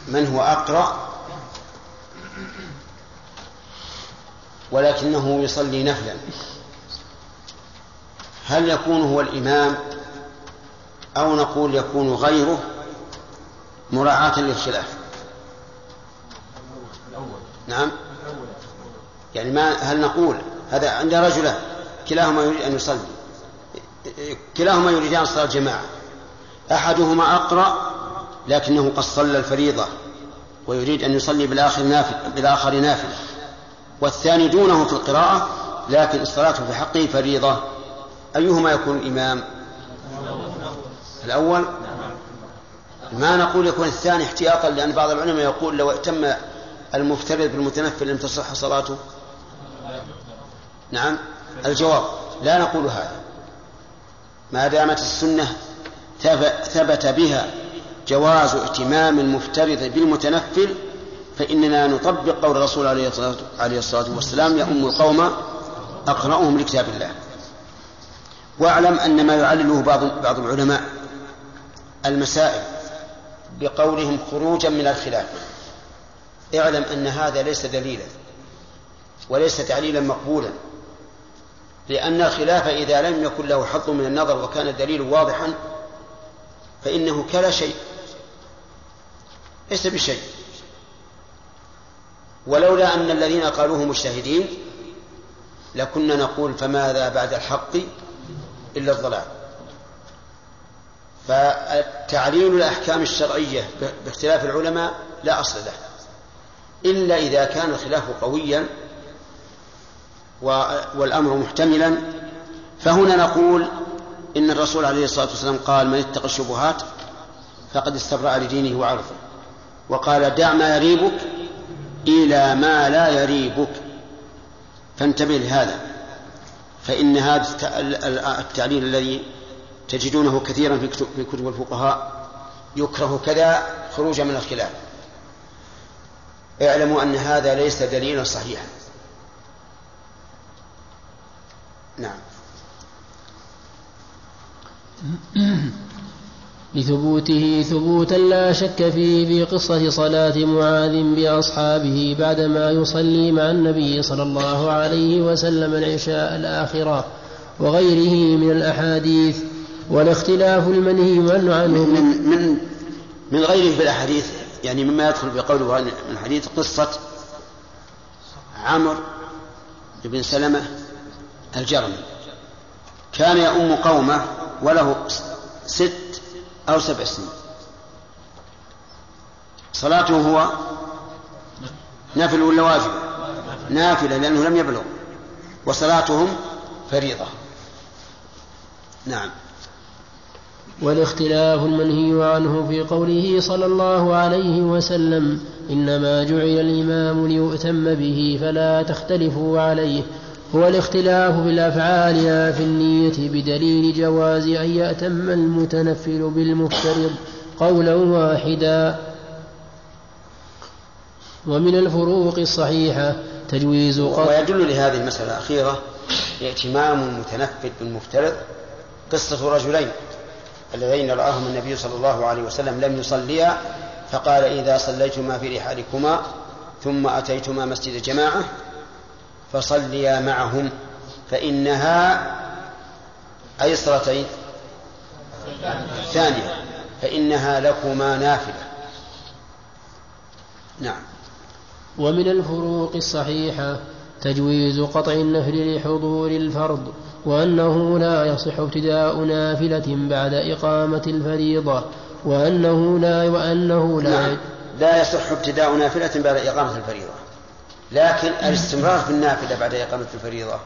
من هو أقرأ ولكنه يصلي نفلا هل يكون هو الإمام أو نقول يكون غيره مراعاة للخلاف. نعم. يعني ما هل نقول هذا عند رجلان كلاهما يريد أن يصلي كلاهما يريدان صلاة الجماعة أحدهما أقرأ لكنه قد صلى الفريضة ويريد أن يصلي بالآخر نافل بالآخر نافلة والثاني دونه في القراءة لكن الصلاة في حقه فريضة. أيهما يكون الإمام؟ الأول ما نقول يكون الثاني احتياطا لأن بعض العلماء يقول لو اتم المفترض بالمتنفل لم تصح صلاته. نعم الجواب لا نقول هذا. ما دامت السنة ثبت بها جواز ائتمام المفترض بالمتنفل فإننا نطبق قول الرسول عليه الصلاة والسلام يؤم القوم أقرأهم لكتاب الله. واعلم أن ما يعلله بعض بعض العلماء المسائل بقولهم خروجا من الخلاف. اعلم أن هذا ليس دليلا وليس تعليلا مقبولا لأن الخلاف إذا لم يكن له حظ من النظر وكان الدليل واضحا فإنه كلا شيء ليس بشيء. ولولا أن الذين قالوه مجتهدين لكنا نقول فماذا بعد الحق إلا الضلال. فتعليل الأحكام الشرعية باختلاف العلماء لا أصل له. إلا إذا كان الخلاف قويا والأمر محتملا. فهنا نقول إن الرسول عليه الصلاة والسلام قال من اتقى الشبهات فقد استبرأ لدينه وعرضه وقال دع ما يريبك إلى ما لا يريبك. فانتبه لهذا. فإن هذا التعليل الذي تجدونه كثيرا في كتب, الفقهاء يكره كذا خروجا من الخلاف. اعلموا أن هذا ليس دليلا صحيحا. نعم. [clears throat] لثبوته ثبوتا لا شك فيه في قصة صلاة معاذ بأصحابه بعدما يصلي مع النبي صلى الله عليه وسلم العشاء الآخرة وغيره من الأحاديث. والاختلاف المنهي عنه. من من من غيره في الأحاديث يعني مما يدخل في قوله من الحديث قصة عمرو بن سلمة الجرمي. كان يؤم قومه وله ست أو سبع سنين. صلاته هو نافل ولا واجب؟ نافلة لأنه لم يبلغ. وصلاتهم فريضة. نعم. والاختلاف المنهي عنه في قوله صلى الله عليه وسلم إنما جعل الإمام ليؤتم به فلا تختلفوا عليه. هو الاختلاف في الأفعال لا في النية بدليل جواز أن يأتم المتنفل بالمفترض قولا واحدا. ومن الفروق الصحيحة تجويز قتل ويدل لهذه المسألة الأخيرة ائتمام المتنفل بالمفترض قصة رجلين. اللذين رآهما النبي صلى الله عليه وسلم لم يصليا فقال إذا صليتما في رحالكما ثم أتيتما مسجد جماعة فصليا معهم فإنها أي صلاتين؟ الثانية فإنها لكما نافلة. نعم. ومن الفروق الصحيحة تجويز قطع النفل لحضور الفرض وأنه لا يصح ابتداء نافلة بعد إقامة الفريضة وأنه لا وأنه لا نعم. لا يصح ابتداء نافلة بعد إقامة الفريضة. لكن الاستمرار في النافلة بعد إقامة الفريضة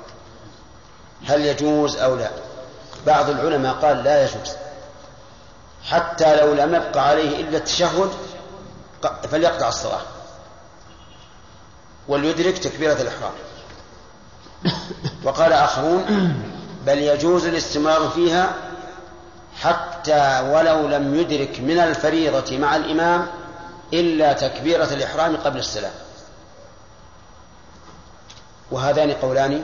هل يجوز أو لا؟ بعض العلماء قال لا يجوز. حتى لو لم يبقى عليه إلا التشهد فليقطع الصلاة وليدرك تكبيرة الإحرام. وقال آخرون بل يجوز الاستمرار فيها حتى ولو لم يدرك من الفريضة مع الإمام إلا تكبيرة الإحرام قبل السلام. وهذان قولان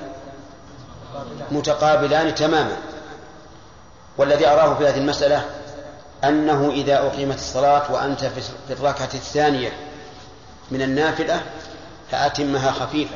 متقابلان تماما. والذي أراه في هذه المسألة أنه إذا أقيمت الصلاة وأنت في الركعة الثانية من النافلة فأتمها خفيفة.